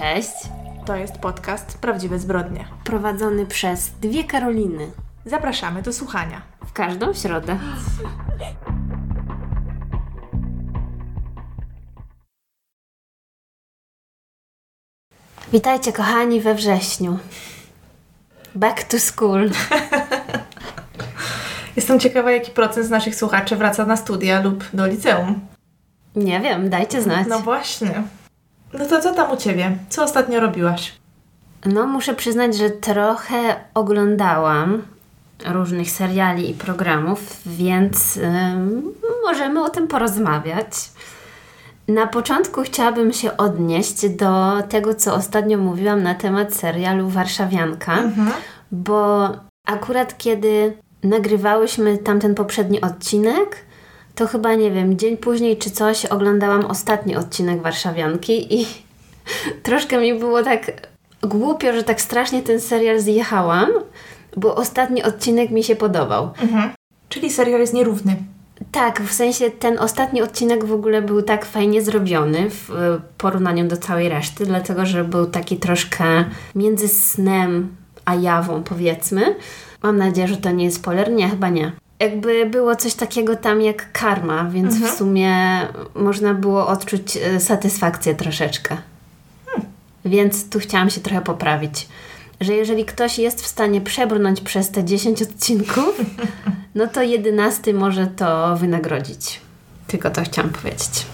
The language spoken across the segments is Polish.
Cześć. To jest podcast Prawdziwe Zbrodnie. Prowadzony przez dwie Karoliny. Zapraszamy do słuchania. W każdą środę. Witajcie kochani we wrześniu. Back to school. Jestem ciekawa, jaki procent z naszych słuchaczy wraca na studia lub do liceum. Nie wiem, dajcie znać. No właśnie. No to co tam u Ciebie? Co ostatnio robiłaś? No, muszę przyznać, że trochę oglądałam różnych seriali i programów, więc ym, możemy o tym porozmawiać. Na początku chciałabym się odnieść do tego, co ostatnio mówiłam na temat serialu Warszawianka, bo akurat kiedy nagrywałyśmy tamten poprzedni odcinek, to chyba nie wiem, dzień później czy coś oglądałam ostatni odcinek Warszawianki i troszkę mi było tak głupio, że tak strasznie ten serial zjechałam, bo ostatni odcinek mi się podobał. Czyli serial jest nierówny. Tak, w sensie ten ostatni odcinek w ogóle był tak fajnie zrobiony w e, porównaniu do całej reszty, dlatego że był taki troszkę między snem a jawą, powiedzmy. Mam nadzieję, że to nie jest spoiler. Nie, chyba nie. Jakby było coś takiego tam jak karma, więc w sumie można było odczuć e, satysfakcję troszeczkę. Więc tu chciałam się trochę poprawić. Że jeżeli ktoś jest w stanie przebrnąć przez te 10 odcinków, no to 11 może to wynagrodzić. Tylko to chciałam powiedzieć.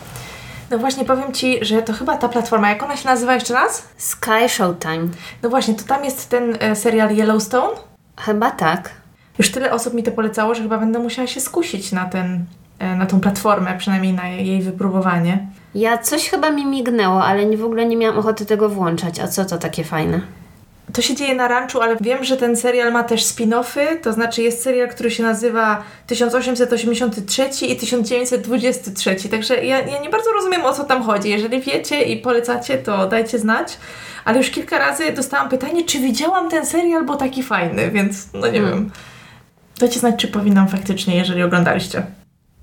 No właśnie, powiem Ci, że to chyba ta platforma, jak ona się nazywa jeszcze raz? Sky Showtime. No właśnie, to tam jest ten e, serial Yellowstone. Chyba tak. Już tyle osób mi to polecało, że chyba będę musiała się skusić na, ten, e, na tą platformę, przynajmniej na jej wypróbowanie. Ja coś chyba mi mignęło, ale nie, w ogóle nie miałam ochoty tego włączać. A co to takie fajne? To się dzieje na ranczu, ale wiem, że ten serial ma też spin-offy, to znaczy jest serial, który się nazywa 1883 i 1923, także ja, ja nie bardzo rozumiem o co tam chodzi. Jeżeli wiecie i polecacie, to dajcie znać, ale już kilka razy dostałam pytanie, czy widziałam ten serial, bo taki fajny, więc no nie wiem. Dajcie znać, czy powinnam faktycznie, jeżeli oglądaliście.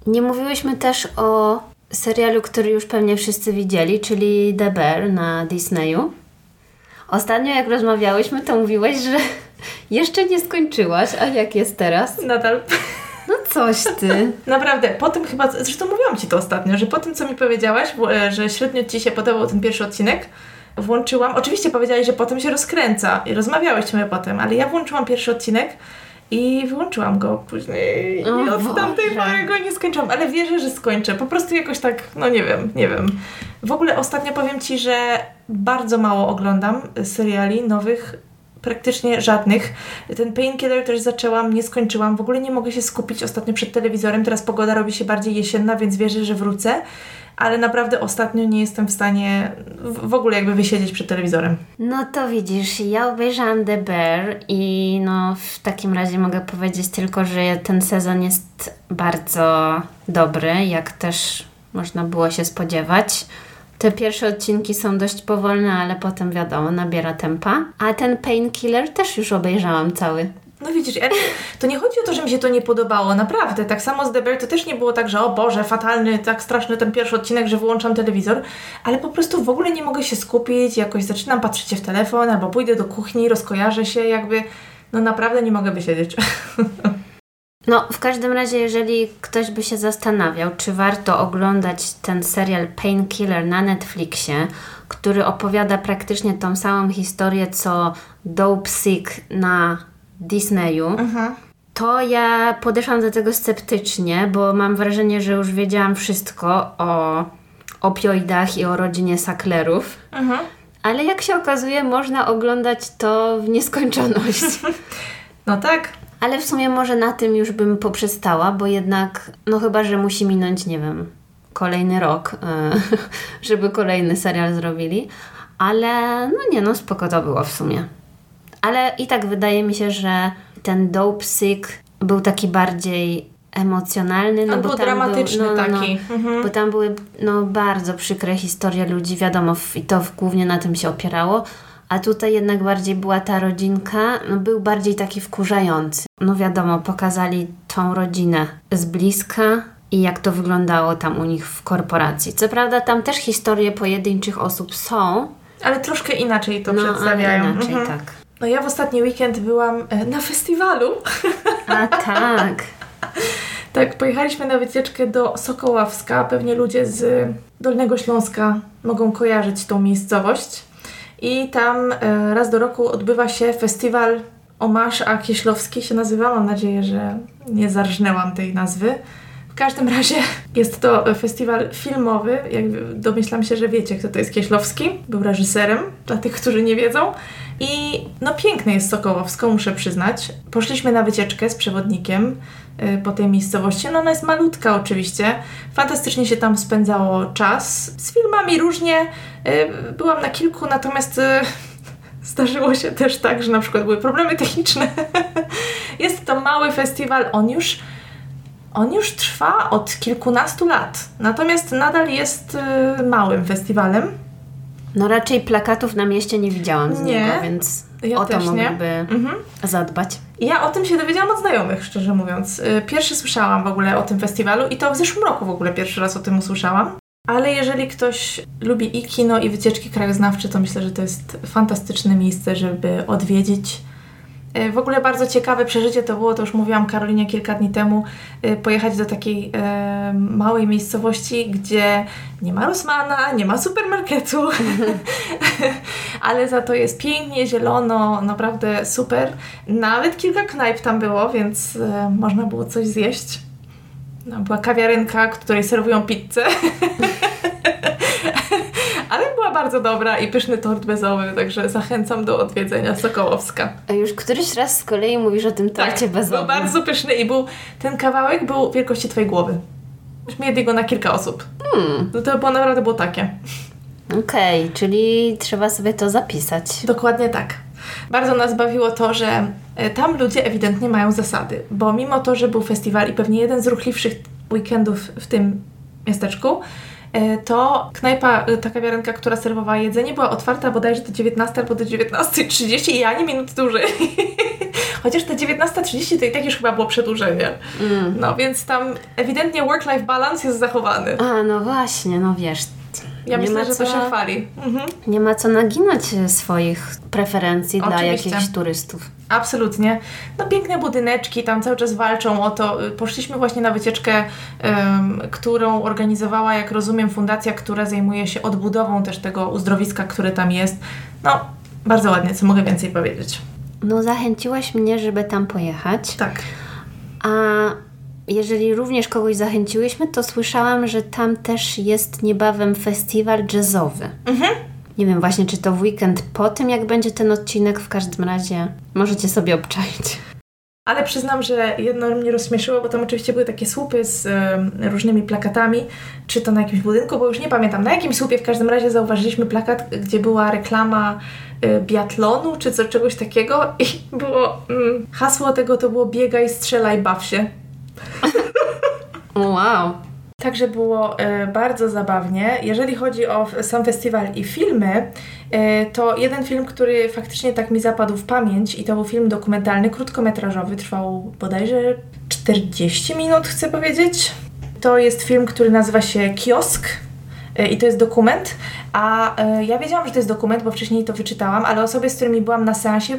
Nie mówiłyśmy też o serialu, który już pewnie wszyscy widzieli, czyli The Bear na Disneyu. Ostatnio jak rozmawiałyśmy, to mówiłaś, że jeszcze nie skończyłaś, a jak jest teraz? Nadal. No coś ty. Naprawdę, po tym chyba, zresztą mówiłam Ci to ostatnio, że po tym, co mi powiedziałaś, że średnio Ci się podobał ten pierwszy odcinek, włączyłam, oczywiście powiedziałeś, że potem się rozkręca i rozmawiałyśmy potem, ale ja włączyłam pierwszy odcinek i wyłączyłam go później i od tamtej pory go nie skończyłam, ale wierzę, że skończę. Po prostu jakoś tak, no nie wiem, nie wiem. W ogóle ostatnio powiem Ci, że bardzo mało oglądam seriali nowych, praktycznie żadnych. Ten Painkiller też zaczęłam, nie skończyłam. W ogóle nie mogę się skupić ostatnio przed telewizorem. Teraz pogoda robi się bardziej jesienna, więc wierzę, że wrócę. Ale naprawdę ostatnio nie jestem w stanie w ogóle jakby wysiedzieć przed telewizorem. No to widzisz, ja obejrzałam The Bear i no w takim razie mogę powiedzieć tylko, że ten sezon jest bardzo dobry, jak też można było się spodziewać. Te pierwsze odcinki są dość powolne, ale potem wiadomo, nabiera tempa. A ten Painkiller też już obejrzałam cały. No widzisz, to nie chodzi o to, że mi się to nie podobało, naprawdę. Tak samo z The Bear to też nie było tak, że o Boże, fatalny, tak straszny ten pierwszy odcinek, że wyłączam telewizor, ale po prostu w ogóle nie mogę się skupić, jakoś zaczynam patrzeć w telefon, albo pójdę do kuchni, rozkojarzę się, jakby, no naprawdę nie mogę wysiedzieć. No, w każdym razie, jeżeli ktoś by się zastanawiał, czy warto oglądać ten serial Painkiller na Netflixie, który opowiada praktycznie tą samą historię co Dope Sick na Disneyu, to ja podeszłam do tego sceptycznie, bo mam wrażenie, że już wiedziałam wszystko o opioidach i o rodzinie Sacklerów. Ale jak się okazuje, można oglądać to w nieskończoność. No tak, Ale w sumie może na tym już bym poprzestała, bo jednak, no chyba, że musi minąć, nie wiem, kolejny rok, e, żeby kolejny serial zrobili. Ale no nie, no spoko to było w sumie. Ale i tak wydaje mi się, że ten Dope Sick był taki bardziej emocjonalny. No bo był tam dramatyczny był, no, no, taki. Mhm. Bo tam były no, bardzo przykre historie ludzi, wiadomo, i to głównie na tym się opierało. A tutaj jednak bardziej była ta rodzinka, no, był bardziej taki wkurzający. No wiadomo, pokazali tą rodzinę z bliska i jak to wyglądało tam u nich w korporacji. Co prawda tam też historie pojedynczych osób są, ale troszkę inaczej to no, przedstawiają. Inaczej, Mhm. tak. No ja w ostatni weekend byłam e, na festiwalu. A tak. Tak, pojechaliśmy na wycieczkę do Sokoławska. Pewnie ludzie z Dolnego Śląska mogą kojarzyć tą miejscowość. I tam e, raz do roku odbywa się festiwal Omasz a Kieślowski się nazywa. Mam nadzieję, że nie zarżnęłam tej nazwy. W każdym razie jest to festiwal filmowy. Jak domyślam się, że wiecie, kto to jest Kieślowski. Był reżyserem, dla tych, którzy nie wiedzą. I no piękne jest Sokołowsko, muszę przyznać. Poszliśmy na wycieczkę z przewodnikiem y, po tej miejscowości. No ona jest malutka oczywiście. Fantastycznie się tam spędzało czas. Z filmami różnie. Y, Byłam na kilku, natomiast y, zdarzyło się też tak, że na przykład były problemy techniczne. Jest to mały festiwal. On już on już trwa od kilkunastu lat. Natomiast nadal jest małym festiwalem. No raczej plakatów na mieście nie widziałam z Nie, niego, więc ja o to mogliby Mhm. zadbać. Ja o tym się dowiedziałam od znajomych, szczerze mówiąc. Y, Pierwszy słyszałam w ogóle o tym festiwalu i to w zeszłym roku w ogóle pierwszy raz o tym usłyszałam. Ale jeżeli ktoś lubi i kino, i wycieczki krajoznawcze, to myślę, że to jest fantastyczne miejsce, żeby odwiedzić. Y, W ogóle bardzo ciekawe przeżycie to było, to już mówiłam Karolinie kilka dni temu, y, pojechać do takiej e, małej miejscowości, gdzie nie ma Rosmana, nie ma supermarketu, ale za to jest pięknie, zielono, naprawdę super. Nawet kilka knajp tam było, więc e, można było coś zjeść. No, była kawiarenka, której serwują pizzę. Bardzo dobra i pyszny tort bezowy, także zachęcam do odwiedzenia Sokołowska. A już któryś raz z kolei mówisz o tym torcie bezowym. Tak, był bardzo pyszny i był, ten kawałek był wielkości twojej głowy. Myśmy jedli go na kilka osób. Hmm. No to było naprawdę było takie. Okej, czyli trzeba sobie to zapisać. Dokładnie tak. Bardzo nas bawiło to, że e, tam ludzie ewidentnie mają zasady, bo mimo to, że był festiwal i pewnie jeden z ruchliwszych weekendów w tym miasteczku, to knajpa, e, ta kawiarenka, która serwowała jedzenie, była otwarta bodajże do 19 albo do 19.30 i ani minut dłużej. Chociaż te 19.30 to i tak już chyba było przedłużenie. Mm. No więc tam ewidentnie work-life balance jest zachowany. A, no właśnie, no wiesz. Ja nie myślę, ma że to co- się chwali. Mhm. Nie ma co naginać e, swoich preferencji dla Oczywiście. jakichś turystów. Absolutnie. No piękne budyneczki, tam cały czas walczą o to. Y, Poszliśmy właśnie na wycieczkę, em, którą organizowała, jak rozumiem, fundacja, która zajmuje się odbudową też tego uzdrowiska, które tam jest. No, bardzo ładnie, co mogę więcej powiedzieć. No zachęciłaś mnie, żeby tam pojechać. Tak. A jeżeli również kogoś zachęciłyśmy, to słyszałam, że tam też jest niebawem festiwal jazzowy. Mhm. Nie wiem właśnie, czy to w weekend po tym, jak będzie ten odcinek, w każdym razie możecie sobie obczaić. Ale przyznam, że jedno mnie rozśmieszyło, bo tam oczywiście były takie słupy z em, różnymi plakatami, czy to na jakimś budynku, bo już nie pamiętam, na jakim słupie w każdym razie zauważyliśmy plakat, gdzie była reklama y, biatlonu, czy co, czegoś takiego i było, mm, hasło tego to było biegaj, strzelaj, baw się. Wow. Także było e, bardzo zabawnie. Jeżeli chodzi o sam festiwal i filmy, e, to jeden film, który faktycznie tak mi zapadł w pamięć i to był film dokumentalny, krótkometrażowy, trwał bodajże 40 minut, chcę powiedzieć. To jest film, który nazywa się Kiosk e, i to jest dokument, a ja wiedziałam, że to jest dokument, bo wcześniej to wyczytałam, ale osoby, z którymi byłam na seansie,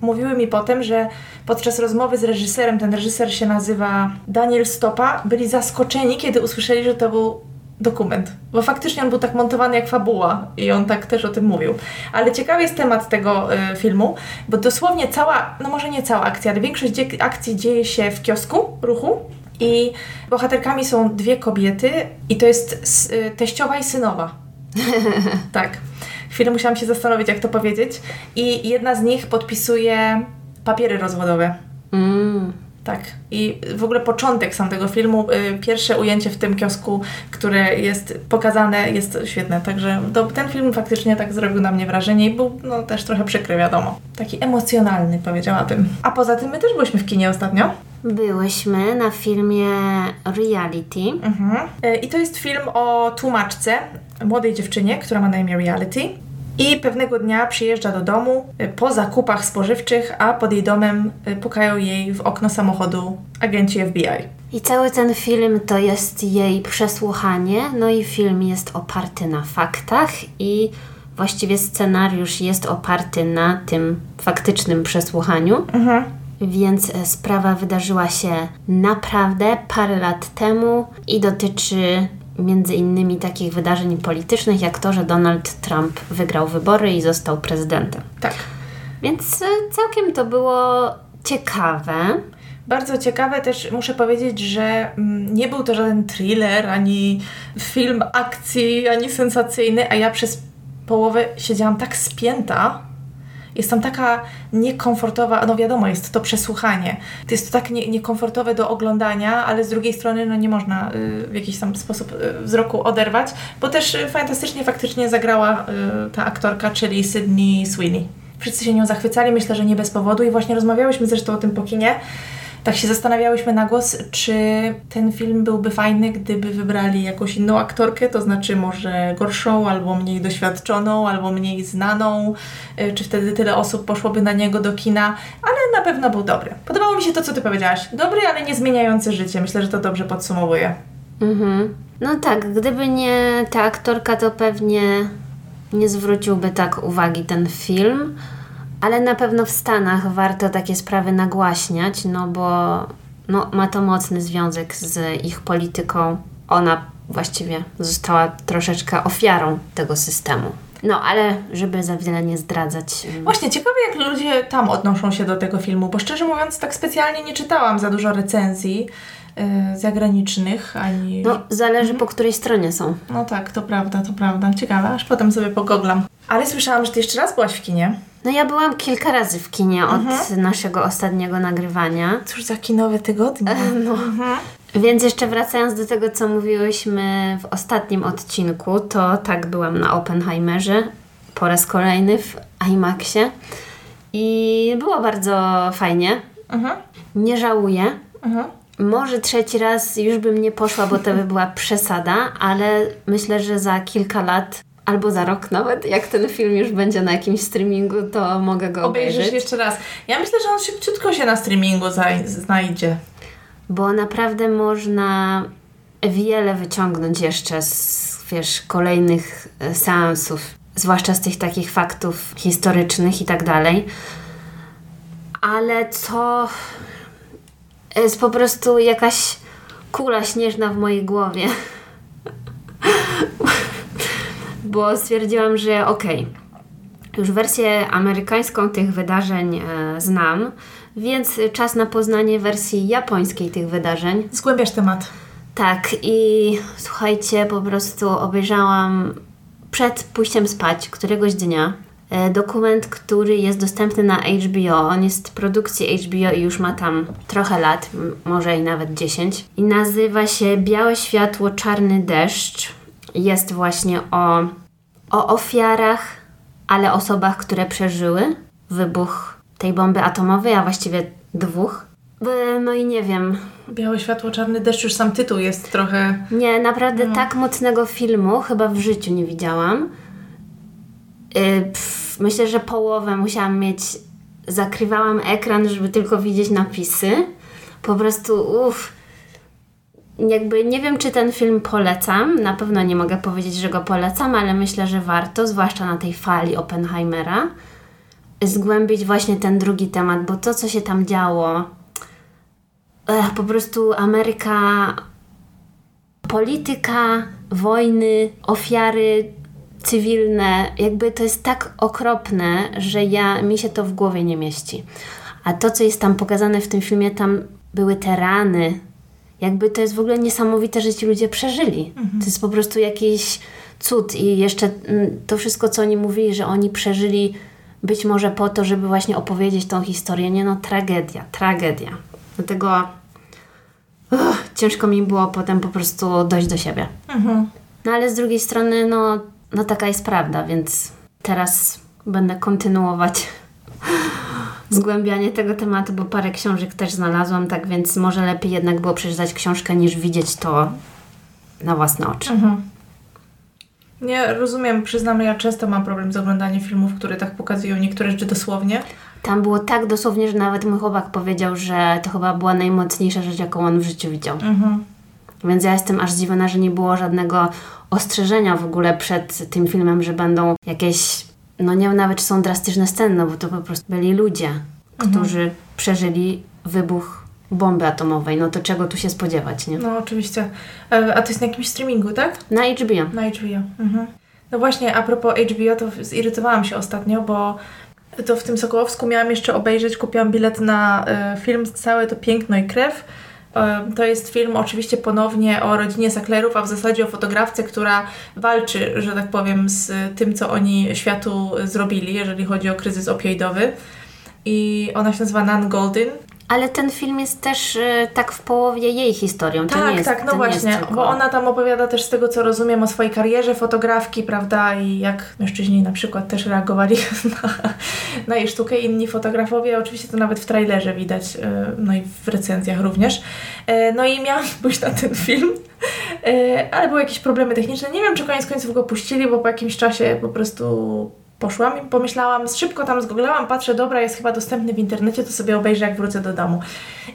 mówiły mi potem, że podczas rozmowy z reżyserem, ten reżyser się nazywa Daniel Stopa, byli zaskoczeni, kiedy usłyszeli, że to był dokument. Bo faktycznie on był tak montowany jak fabuła i on tak też o tym mówił. Ale ciekawy jest temat tego y, filmu, bo dosłownie cała, no może nie cała akcja, ale większość dzie- akcji dzieje się w kiosku ruchu i bohaterkami są dwie kobiety i to jest y, teściowa i synowa. Tak. Chwilę musiałam się zastanowić, jak to powiedzieć. I jedna z nich podpisuje papiery rozwodowe. Mm. Tak. I w ogóle początek sam tego filmu, y, pierwsze ujęcie w tym kiosku, które jest pokazane, jest świetne. Także to, ten film faktycznie tak zrobił na mnie wrażenie i był no, też trochę przykry, wiadomo. Taki emocjonalny, powiedziałabym. A poza tym my też byliśmy w kinie ostatnio. Byłyśmy na filmie Reality. Mhm. Y, I to jest film o tłumaczce, młodej dziewczynie, która ma na imię Reality. I pewnego dnia przyjeżdża do domu y, po zakupach spożywczych, a pod jej domem y, pukają jej w okno samochodu agenci FBI. I cały ten film to jest jej przesłuchanie, no i film jest oparty na faktach i właściwie scenariusz jest oparty na tym faktycznym przesłuchaniu. Mhm. Więc e, sprawa wydarzyła się naprawdę parę lat temu i dotyczy między innymi takich wydarzeń politycznych, jak to, że Donald Trump wygrał wybory i został prezydentem. Tak. Więc e, całkiem to było ciekawe. Bardzo ciekawe też muszę powiedzieć, że mm, nie był to żaden thriller, ani film akcji, ani sensacyjny, a ja przez połowę siedziałam tak spięta, jest tam taka niekomfortowa, no wiadomo, jest to przesłuchanie. Jest to tak nie, niekomfortowe do oglądania, ale z drugiej strony no nie można y, w jakiś tam sposób y, wzroku oderwać, bo też y, fantastycznie faktycznie zagrała y, ta aktorka, czyli Sydney Sweeney. Wszyscy się nią zachwycali, myślę, że nie bez powodu i właśnie rozmawiałyśmy zresztą o tym po kinie, tak się zastanawiałyśmy na głos, czy ten film byłby fajny, gdyby wybrali jakąś inną aktorkę, to znaczy może gorszą, albo mniej doświadczoną, albo mniej znaną, y, czy wtedy tyle osób poszłoby na niego do kina, ale na pewno był dobry. Podobało mi się to, co Ty powiedziałaś. Dobry, ale nie zmieniający życie. Myślę, że to dobrze podsumowuje. Mhm. No tak, gdyby nie ta aktorka, to pewnie nie zwróciłby tak uwagi ten film. Ale na pewno w Stanach warto takie sprawy nagłaśniać, no bo no, ma to mocny związek z ich polityką. Ona właściwie została troszeczkę ofiarą tego systemu. No, ale żeby za wiele nie zdradzać. Mm. Właśnie, ciekawe jak ludzie tam odnoszą się do tego filmu, bo szczerze mówiąc, tak specjalnie nie czytałam za dużo recenzji zagranicznych, ani... No, zależy mhm. po której stronie są. No tak, to prawda, to prawda. Ciekawe, aż potem sobie pogoglam. Ale słyszałam, że Ty jeszcze raz byłaś w kinie. No ja byłam kilka razy w kinie od mhm. naszego ostatniego nagrywania. Cóż za kinowe tygodnie. No. Mhm. Więc jeszcze wracając do tego, co mówiłyśmy w ostatnim odcinku, to tak byłam na Oppenheimerze po raz kolejny w IMAXie i było bardzo fajnie. Mhm. Nie żałuję. Mhm. Może trzeci raz już bym nie poszła, bo to by była przesada, ale myślę, że za kilka lat albo za rok nawet, jak ten film już będzie na jakimś streamingu, to mogę go obejrzeć. Obejrzysz jeszcze raz. Ja myślę, że on szybciutko się na streamingu znajdzie. Bo naprawdę można wiele wyciągnąć jeszcze z, wiesz, kolejnych e, seansów, zwłaszcza z tych takich faktów historycznych i tak dalej. Ale co jest po prostu jakaś kula śnieżna w mojej głowie. bo stwierdziłam, że okej, okay, już wersję amerykańską tych wydarzeń e, znam, więc czas na poznanie wersji japońskiej tych wydarzeń. Zgłębiasz temat. Tak, i słuchajcie, po prostu obejrzałam przed pójściem spać któregoś dnia dokument, który jest dostępny na HBO. On jest produkcji HBO i już ma tam trochę lat, może i nawet 10. I nazywa się Białe światło, czarny deszcz. Jest właśnie o o ofiarach, ale osobach, które przeżyły wybuch tej bomby atomowej, a właściwie dwóch. No i nie wiem. Białe światło, czarny deszcz, już sam tytuł jest trochę. Nie, naprawdę no. tak mocnego filmu chyba w życiu nie widziałam. Yy, pff, myślę, że połowę musiałam mieć. Zakrywałam ekran, żeby tylko widzieć napisy. Po prostu, uff jakby nie wiem, czy ten film polecam. Na pewno nie mogę powiedzieć, że go polecam, ale myślę, że warto, zwłaszcza na tej fali Oppenheimera, zgłębić właśnie ten drugi temat, bo to, co się tam działo, ech, po prostu Ameryka, polityka, wojny, ofiary cywilne, jakby to jest tak okropne, że ja, mi się to w głowie nie mieści. A to, co jest tam pokazane w tym filmie, tam były te rany, jakby to jest w ogóle niesamowite, że ci ludzie przeżyli. Mhm. To jest po prostu jakiś cud i jeszcze mm, to wszystko, co oni mówili, że oni przeżyli być może po to, żeby właśnie opowiedzieć tą historię. Nie no, tragedia, tragedia. Dlatego uch, ciężko mi było potem po prostu dojść do siebie. Mhm. No ale z drugiej strony, no, no taka jest prawda, więc teraz będę kontynuować zgłębianie tego tematu, bo parę książek też znalazłam, tak więc może lepiej jednak było przeczytać książkę niż widzieć to na własne oczy. Mhm. Nie rozumiem, przyznam, ja często mam problem z oglądaniem filmów, które tak pokazują niektóre rzeczy dosłownie. Tam było tak dosłownie, że nawet mój chłopak powiedział, że to chyba była najmocniejsza rzecz, jaką on w życiu widział. Mhm. Więc ja jestem aż zdziwiona, że nie było żadnego ostrzeżenia w ogóle przed tym filmem, że będą jakieś, no nie wiem nawet czy są drastyczne sceny, no bo to po prostu byli ludzie, Mhm. którzy przeżyli wybuch bomby atomowej. No to czego tu się spodziewać, nie? No oczywiście. E, A to jest na jakimś streamingu, tak? Na HBO. Na HBO. Mhm. No właśnie, a propos HBO, to zirytowałam się ostatnio, bo to w tym Sokołowsku miałam jeszcze obejrzeć, kupiłam bilet na e, film Całe to piękno i krew. To jest film oczywiście ponownie o rodzinie Sacklerów, a w zasadzie o fotografce, która walczy, że tak powiem, z tym, co oni światu zrobili, jeżeli chodzi o kryzys opioidowy. I ona się nazywa Nan Goldin. Ale ten film jest też e, tak w połowie jej historią. To Tak, jest, tak, no właśnie, tylko... bo ona tam opowiada też z tego, co rozumiem, o swojej karierze fotografki, prawda, i jak mężczyźni na przykład też reagowali na, na jej sztukę, inni fotografowie, oczywiście to nawet w trailerze widać, e, no i w recenzjach również. E, No i miałam pójść na ten film, e, ale były jakieś problemy techniczne, nie wiem, czy koniec końców go puścili, bo po jakimś czasie po prostu poszłam i pomyślałam, szybko tam zgooglałam, patrzę, dobra, jest chyba dostępny w internecie, to sobie obejrzę, jak wrócę do domu.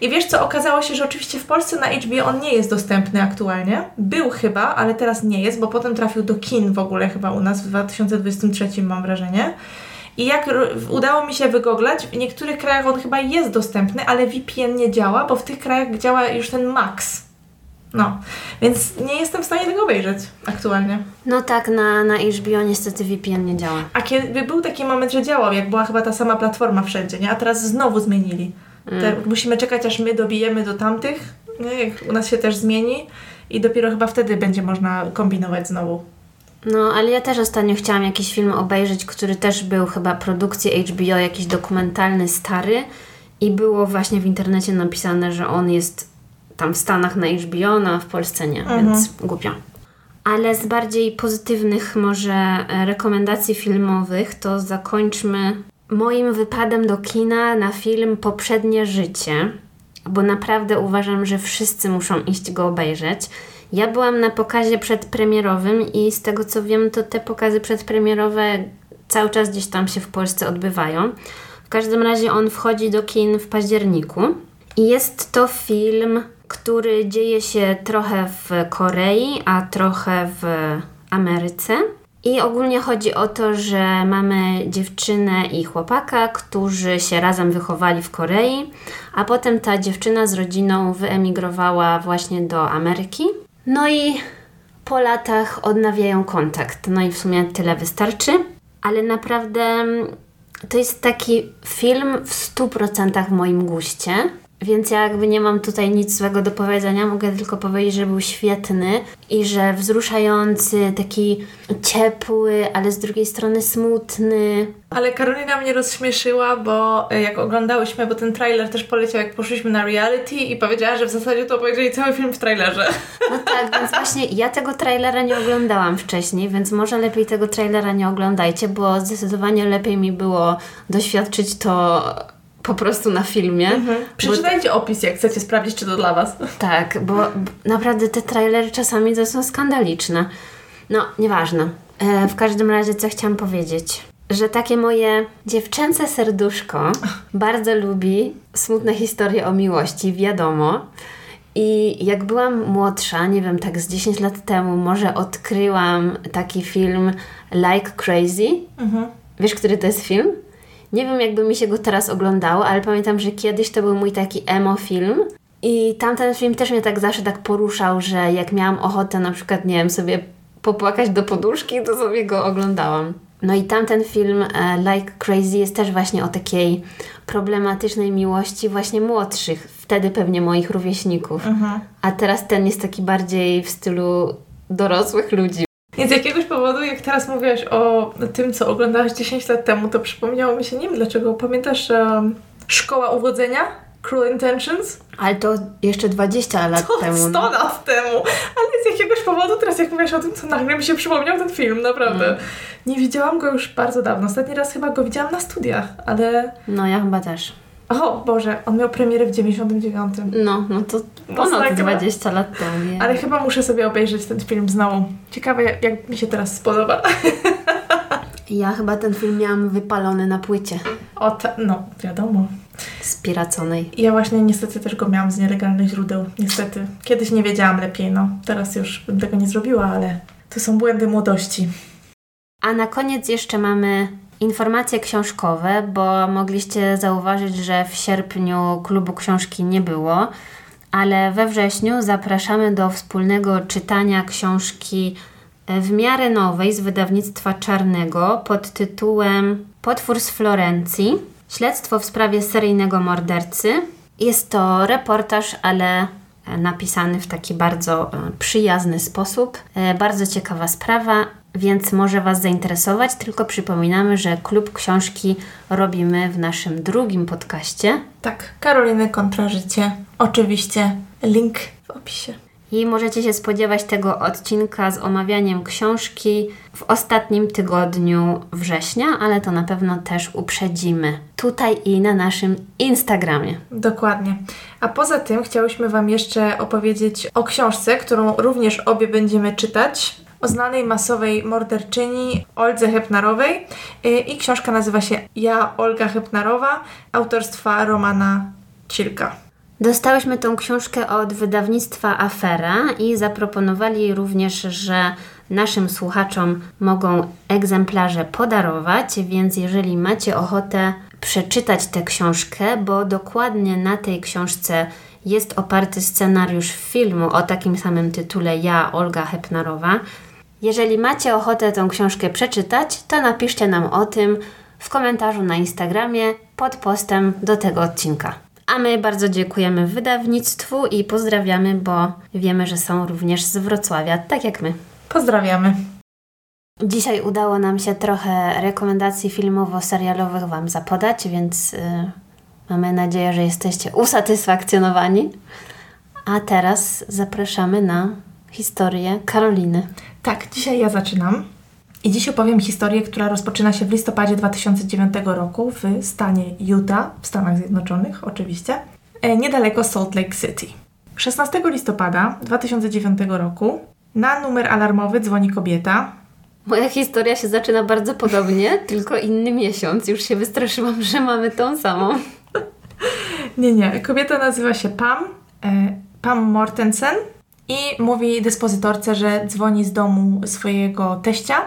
I wiesz co, okazało się, że oczywiście w Polsce na HBO on nie jest dostępny aktualnie. Był chyba, ale teraz nie jest, bo potem trafił do kin w ogóle chyba u nas w 2023 mam wrażenie. I jak udało mi się wygooglać, w niektórych krajach on chyba jest dostępny, ale VPN nie działa, bo w tych krajach działa już ten Max. No, więc nie jestem w stanie tego obejrzeć aktualnie. No tak, na, na HBO niestety VPN nie działa. A kiedy był taki moment, że działał, jak była chyba ta sama platforma wszędzie, nie? A teraz znowu zmienili. Te, musimy czekać, aż my dobijemy do tamtych, nie? jak u nas się też zmieni i dopiero chyba wtedy będzie można kombinować znowu. No, ale ja też ostatnio chciałam jakiś film obejrzeć, który też był chyba produkcji HBO, jakiś dokumentalny, stary i było właśnie w internecie napisane, że on jest tam w Stanach na HBO, no a w Polsce nie, więc głupio. Ale z bardziej pozytywnych może e, rekomendacji filmowych to zakończmy moim wypadem do kina na film Poprzednie Życie, bo naprawdę uważam, że wszyscy muszą iść go obejrzeć. Ja byłam na pokazie przedpremierowym i z tego co wiem, to te pokazy przedpremierowe cały czas gdzieś tam się w Polsce odbywają. W każdym razie on wchodzi do kin w październiku i jest to film, który dzieje się trochę w Korei, a trochę w Ameryce. I ogólnie chodzi o to, że mamy dziewczynę i chłopaka, którzy się razem wychowali w Korei, a potem ta dziewczyna z rodziną wyemigrowała właśnie do Ameryki. No i po latach odnawiają kontakt. No i w sumie tyle wystarczy, ale naprawdę to jest taki film w 100% w moim guście. Więc ja jakby nie mam tutaj nic złego do powiedzenia, mogę tylko powiedzieć, że był świetny i że wzruszający, taki ciepły, ale z drugiej strony smutny. Ale Karolina mnie rozśmieszyła, bo e, jak oglądałyśmy, bo ten trailer też poleciał, jak poszliśmy na reality i powiedziała, że w zasadzie to obejrzeli cały film w trailerze. No tak, więc właśnie ja tego trailera nie oglądałam wcześniej, więc może lepiej tego trailera nie oglądajcie, bo zdecydowanie lepiej mi było doświadczyć to po prostu na filmie. Przeczytajcie opis, jak chcecie sprawdzić, czy to dla Was. Tak, bo naprawdę te trailery czasami to są skandaliczne. No, nieważne. E, w każdym razie, co chciałam powiedzieć? Że takie moje dziewczęce serduszko bardzo lubi smutne historie o miłości, wiadomo. I jak byłam młodsza, nie wiem, tak z 10 lat temu, może odkryłam taki film Like Crazy. Wiesz, który to jest film? Nie wiem, jakby mi się go teraz oglądało, ale pamiętam, że kiedyś to był mój taki emo film. I tamten film też mnie tak zawsze tak poruszał, że jak miałam ochotę na przykład, nie wiem, sobie popłakać do poduszki, to sobie go oglądałam. No i tamten film e, Like Crazy jest też właśnie o takiej problematycznej miłości właśnie młodszych, wtedy pewnie moich rówieśników. A teraz ten jest taki bardziej w stylu dorosłych ludzi. Więc z jakiegoś powodu, jak teraz mówiłaś o tym, co oglądałaś 10 lat temu, to przypomniało mi się, nie wiem dlaczego, pamiętasz um, Szkoła Uwodzenia? Cruel Intentions? Ale to jeszcze 20 lat To temu. 100 no. lat temu! Ale z jakiegoś powodu, teraz jak mówisz o tym, to nagle mi się przypomniał ten film, naprawdę. Mm. Nie widziałam go już bardzo dawno. Ostatni raz chyba go widziałam na studiach, ale... No ja chyba też. O Boże, on miał premierę w 99. No, no to ponad Masakra. 20 lat temu. nie? Ale chyba muszę sobie obejrzeć ten film znowu. Ciekawe, jak, jak mi się teraz spodoba. Ja chyba ten film miałam wypalony na płycie. O, ta, no, wiadomo. spiraconej. Ja właśnie niestety też go miałam z nielegalnych źródeł. Niestety. Kiedyś nie wiedziałam lepiej, no. Teraz już bym tego nie zrobiła, ale to są błędy młodości. A na koniec jeszcze mamy informacje książkowe, bo mogliście zauważyć, że w sierpniu klubu książki nie było, ale we wrześniu zapraszamy do wspólnego czytania książki w miarę nowej z wydawnictwa Czarnego pod tytułem Potwór z Florencji. Śledztwo w sprawie seryjnego mordercy. Jest to reportaż, ale napisany w taki bardzo e, przyjazny sposób. E, bardzo ciekawa sprawa, więc może Was zainteresować. Tylko przypominamy, że klub książki robimy w naszym drugim podcaście. Tak, Karoliny kontra życie. Oczywiście link w opisie. I możecie się spodziewać tego odcinka z omawianiem książki w ostatnim tygodniu września, ale to na pewno też uprzedzimy tutaj i na naszym Instagramie. Dokładnie. A poza tym chciałyśmy Wam jeszcze opowiedzieć o książce, którą również obie będziemy czytać. O znanej masowej morderczyni Oldze Hepnarowej. Y, I książka nazywa się Ja, Olga Hepnarowa, autorstwa Romana Cilka. Dostałyśmy tą książkę od wydawnictwa Afera i zaproponowali również, że naszym słuchaczom mogą egzemplarze podarować, więc jeżeli macie ochotę przeczytać tę książkę, bo dokładnie na tej książce jest oparty scenariusz filmu o takim samym tytule Ja, Olga Hepnarowa. Jeżeli macie ochotę tę książkę przeczytać, to napiszcie nam o tym w komentarzu na Instagramie pod postem do tego odcinka. A my bardzo dziękujemy wydawnictwu i pozdrawiamy, bo wiemy, że są również z Wrocławia, tak jak my. Pozdrawiamy. Dzisiaj udało nam się trochę rekomendacji filmowo-serialowych Wam zapodać, więc yy, mamy nadzieję, że jesteście usatysfakcjonowani. A teraz zapraszamy na historię Karoliny. Tak, dzisiaj ja zaczynam. I dziś opowiem historię, która rozpoczyna się w listopadzie 2009 roku w stanie Utah, w Stanach Zjednoczonych oczywiście, e, niedaleko Salt Lake City. 16 listopada 2009 roku na numer alarmowy dzwoni kobieta. Moja historia się zaczyna bardzo podobnie, tylko inny miesiąc. Już się wystraszyłam, że mamy tą samą. nie, nie. Kobieta nazywa się Pam, e, Pam Mortensen i mówi dyspozytorce, że dzwoni z domu swojego teścia,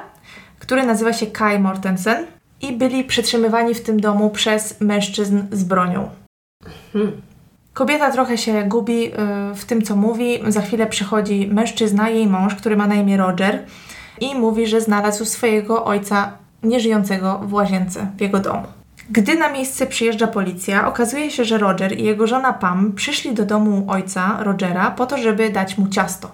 który nazywa się Kai Mortensen i byli przetrzymywani w tym domu przez mężczyzn z bronią. Hmm. Kobieta trochę się gubi y, w tym, co mówi. Za chwilę przychodzi mężczyzna, jej mąż, który ma na imię Roger i mówi, że znalazł swojego ojca nieżyjącego w łazience w jego domu. Gdy na miejsce przyjeżdża policja, okazuje się, że Roger i jego żona Pam przyszli do domu ojca Rogera po to, żeby dać mu ciasto.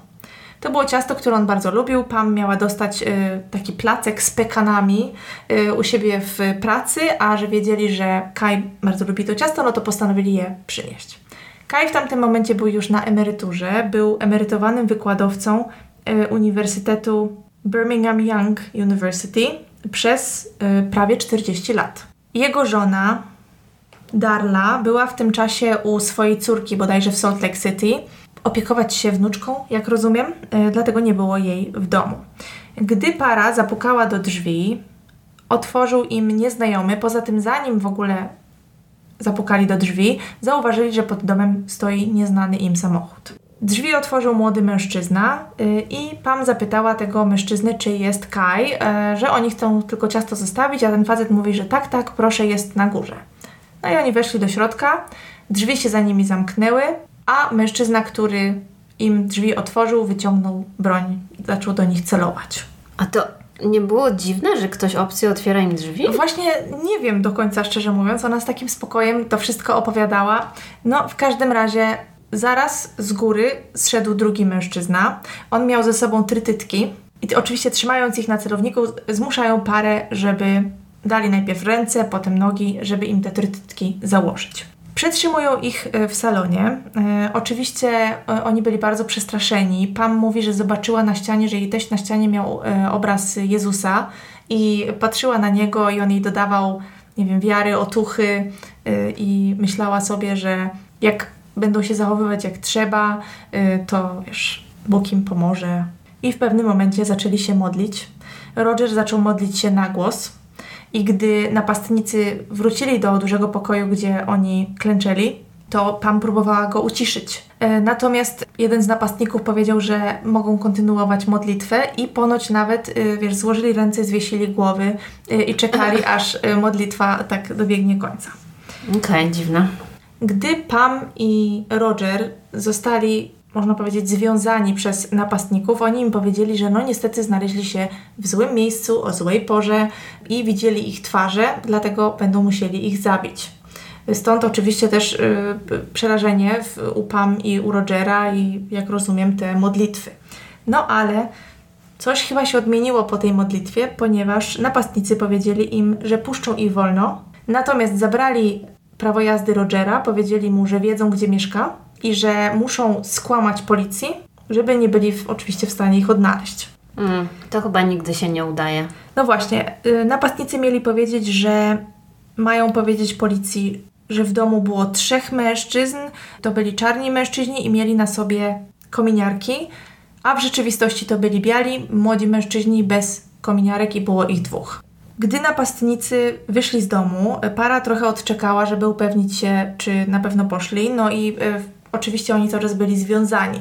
To było ciasto, które on bardzo lubił. Pam miała dostać y, taki placek z pekanami y, u siebie w pracy, a że wiedzieli, że Kai bardzo lubi to ciasto, no to postanowili je przynieść. Kai w tamtym momencie był już na emeryturze, był emerytowanym wykładowcą y, Uniwersytetu Birmingham Young University przez y, prawie 40 lat. Jego żona Darla była w tym czasie u swojej córki, bodajże w Salt Lake City, opiekować się wnuczką, jak rozumiem, e, dlatego nie było jej w domu. Gdy para zapukała do drzwi, otworzył im nieznajomy, poza tym zanim w ogóle zapukali do drzwi, zauważyli, że pod domem stoi nieznany im samochód. Drzwi otworzył młody mężczyzna yy, i Pam zapytała tego mężczyzny, czy jest Kai, yy, że oni chcą tylko ciasto zostawić, a ten facet mówi, że tak, tak, proszę, jest na górze. No i oni weszli do środka, drzwi się za nimi zamknęły, a mężczyzna, który im drzwi otworzył, wyciągnął broń i zaczął do nich celować. A to nie było dziwne, że ktoś obcy otwiera im drzwi? Właśnie nie wiem do końca, szczerze mówiąc. Ona z takim spokojem to wszystko opowiadała. No, w każdym razie zaraz z góry zszedł drugi mężczyzna. On miał ze sobą trytytki i oczywiście trzymając ich na celowniku zmuszają parę, żeby dali najpierw ręce, potem nogi, żeby im te trytytki założyć. Przetrzymują ich e, w salonie. E, oczywiście e, oni byli bardzo przestraszeni. Pam mówi, że zobaczyła na ścianie, że jej teść na ścianie miał obraz Jezusa i patrzyła na niego i on jej dodawał, nie wiem, wiary, otuchy i myślała sobie, że jak będą się zachowywać jak trzeba, to wiesz, Bóg im pomoże. I w pewnym momencie zaczęli się modlić. Roger zaczął modlić się na głos I gdy napastnicy wrócili do dużego pokoju, gdzie oni klęczeli, to Pam próbowała go uciszyć. E, natomiast jeden z napastników powiedział, że mogą kontynuować modlitwę i ponoć nawet, e, wiesz, złożyli ręce, zwiesili głowy e, i czekali, aż modlitwa tak dobiegnie końca. Okej, okay, dziwne. Gdy Pam i Roger zostali, można powiedzieć, związani przez napastników, oni im powiedzieli, że no niestety znaleźli się w złym miejscu, o złej porze i widzieli ich twarze, dlatego będą musieli ich zabić. Stąd oczywiście też y, przerażenie w, u Pam i u Rogera i jak rozumiem te modlitwy. No ale coś chyba się odmieniło po tej modlitwie, ponieważ napastnicy powiedzieli im, że puszczą ich wolno, natomiast zabrali prawo jazdy Rogera, powiedzieli mu, że wiedzą gdzie mieszka i że muszą skłamać policji, żeby nie byli w, oczywiście w stanie ich odnaleźć. Mm, to chyba nigdy się nie udaje. No właśnie, y, napastnicy mieli powiedzieć, że mają powiedzieć policji, że w domu było trzech mężczyzn, to byli czarni mężczyźni i mieli na sobie kominiarki, a w rzeczywistości to byli biali, młodzi mężczyźni bez kominiarek i było ich dwóch. Gdy napastnicy wyszli z domu, para trochę odczekała, żeby upewnić się, czy na pewno poszli, no i e, oczywiście oni czas byli związani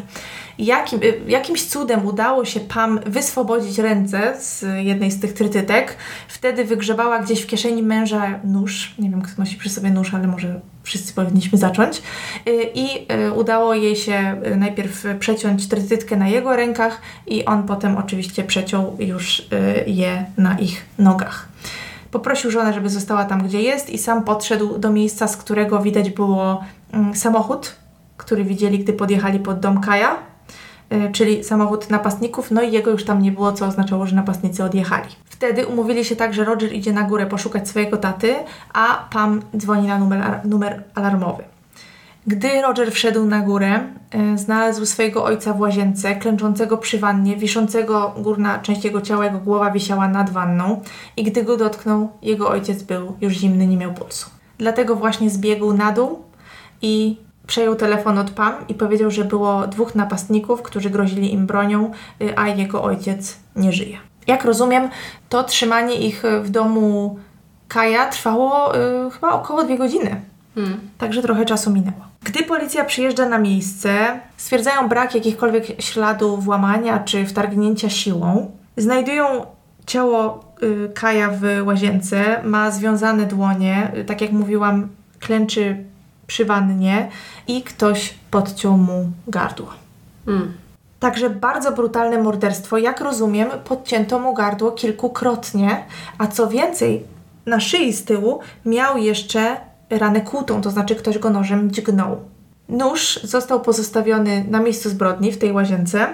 jakim, y, jakimś cudem udało się Pam wyswobodzić ręce z jednej z tych trytytek. Wtedy wygrzebała gdzieś w kieszeni męża nóż. Nie wiem, kto nosi przy sobie nóż, ale może wszyscy powinniśmy zacząć. Y, I y, udało jej się najpierw przeciąć trytytkę na jego rękach i on potem oczywiście przeciął już je na ich nogach. Poprosił żonę, żeby została tam, gdzie jest i sam podszedł do miejsca, z którego widać było mm, samochód, który widzieli, gdy podjechali pod dom Kaja czyli samochód napastników, no i jego już tam nie było, co oznaczało, że napastnicy odjechali. Wtedy umówili się tak, że Roger idzie na górę poszukać swojego taty, a Pam dzwoni na numer, numer alarmowy. Gdy Roger wszedł na górę, e, znalazł swojego ojca w łazience, klęczącego przy wannie, wiszącego górna część jego ciała, jego głowa wisiała nad wanną i gdy go dotknął, jego ojciec był już zimny, nie miał pulsu. Dlatego właśnie zbiegł na dół i przejął telefon od Pam i powiedział, że było dwóch napastników, którzy grozili im bronią, y, a jego ojciec nie żyje. Jak rozumiem, to trzymanie ich w domu Kaja trwało y, chyba około dwie godziny. Hmm. Także trochę czasu minęło. Gdy policja przyjeżdża na miejsce, stwierdzają brak jakichkolwiek śladów włamania czy wtargnięcia siłą. Znajdują ciało y, Kaja w łazience, ma związane dłonie, y, tak jak mówiłam, klęczy przy wannie i ktoś podciął mu gardło. Mm. Także bardzo brutalne morderstwo. Jak rozumiem, podcięto mu gardło kilkukrotnie, a co więcej, na szyi z tyłu miał jeszcze ranę kłutą, to znaczy ktoś go nożem dźgnął. Nóż został pozostawiony na miejscu zbrodni w tej łazience.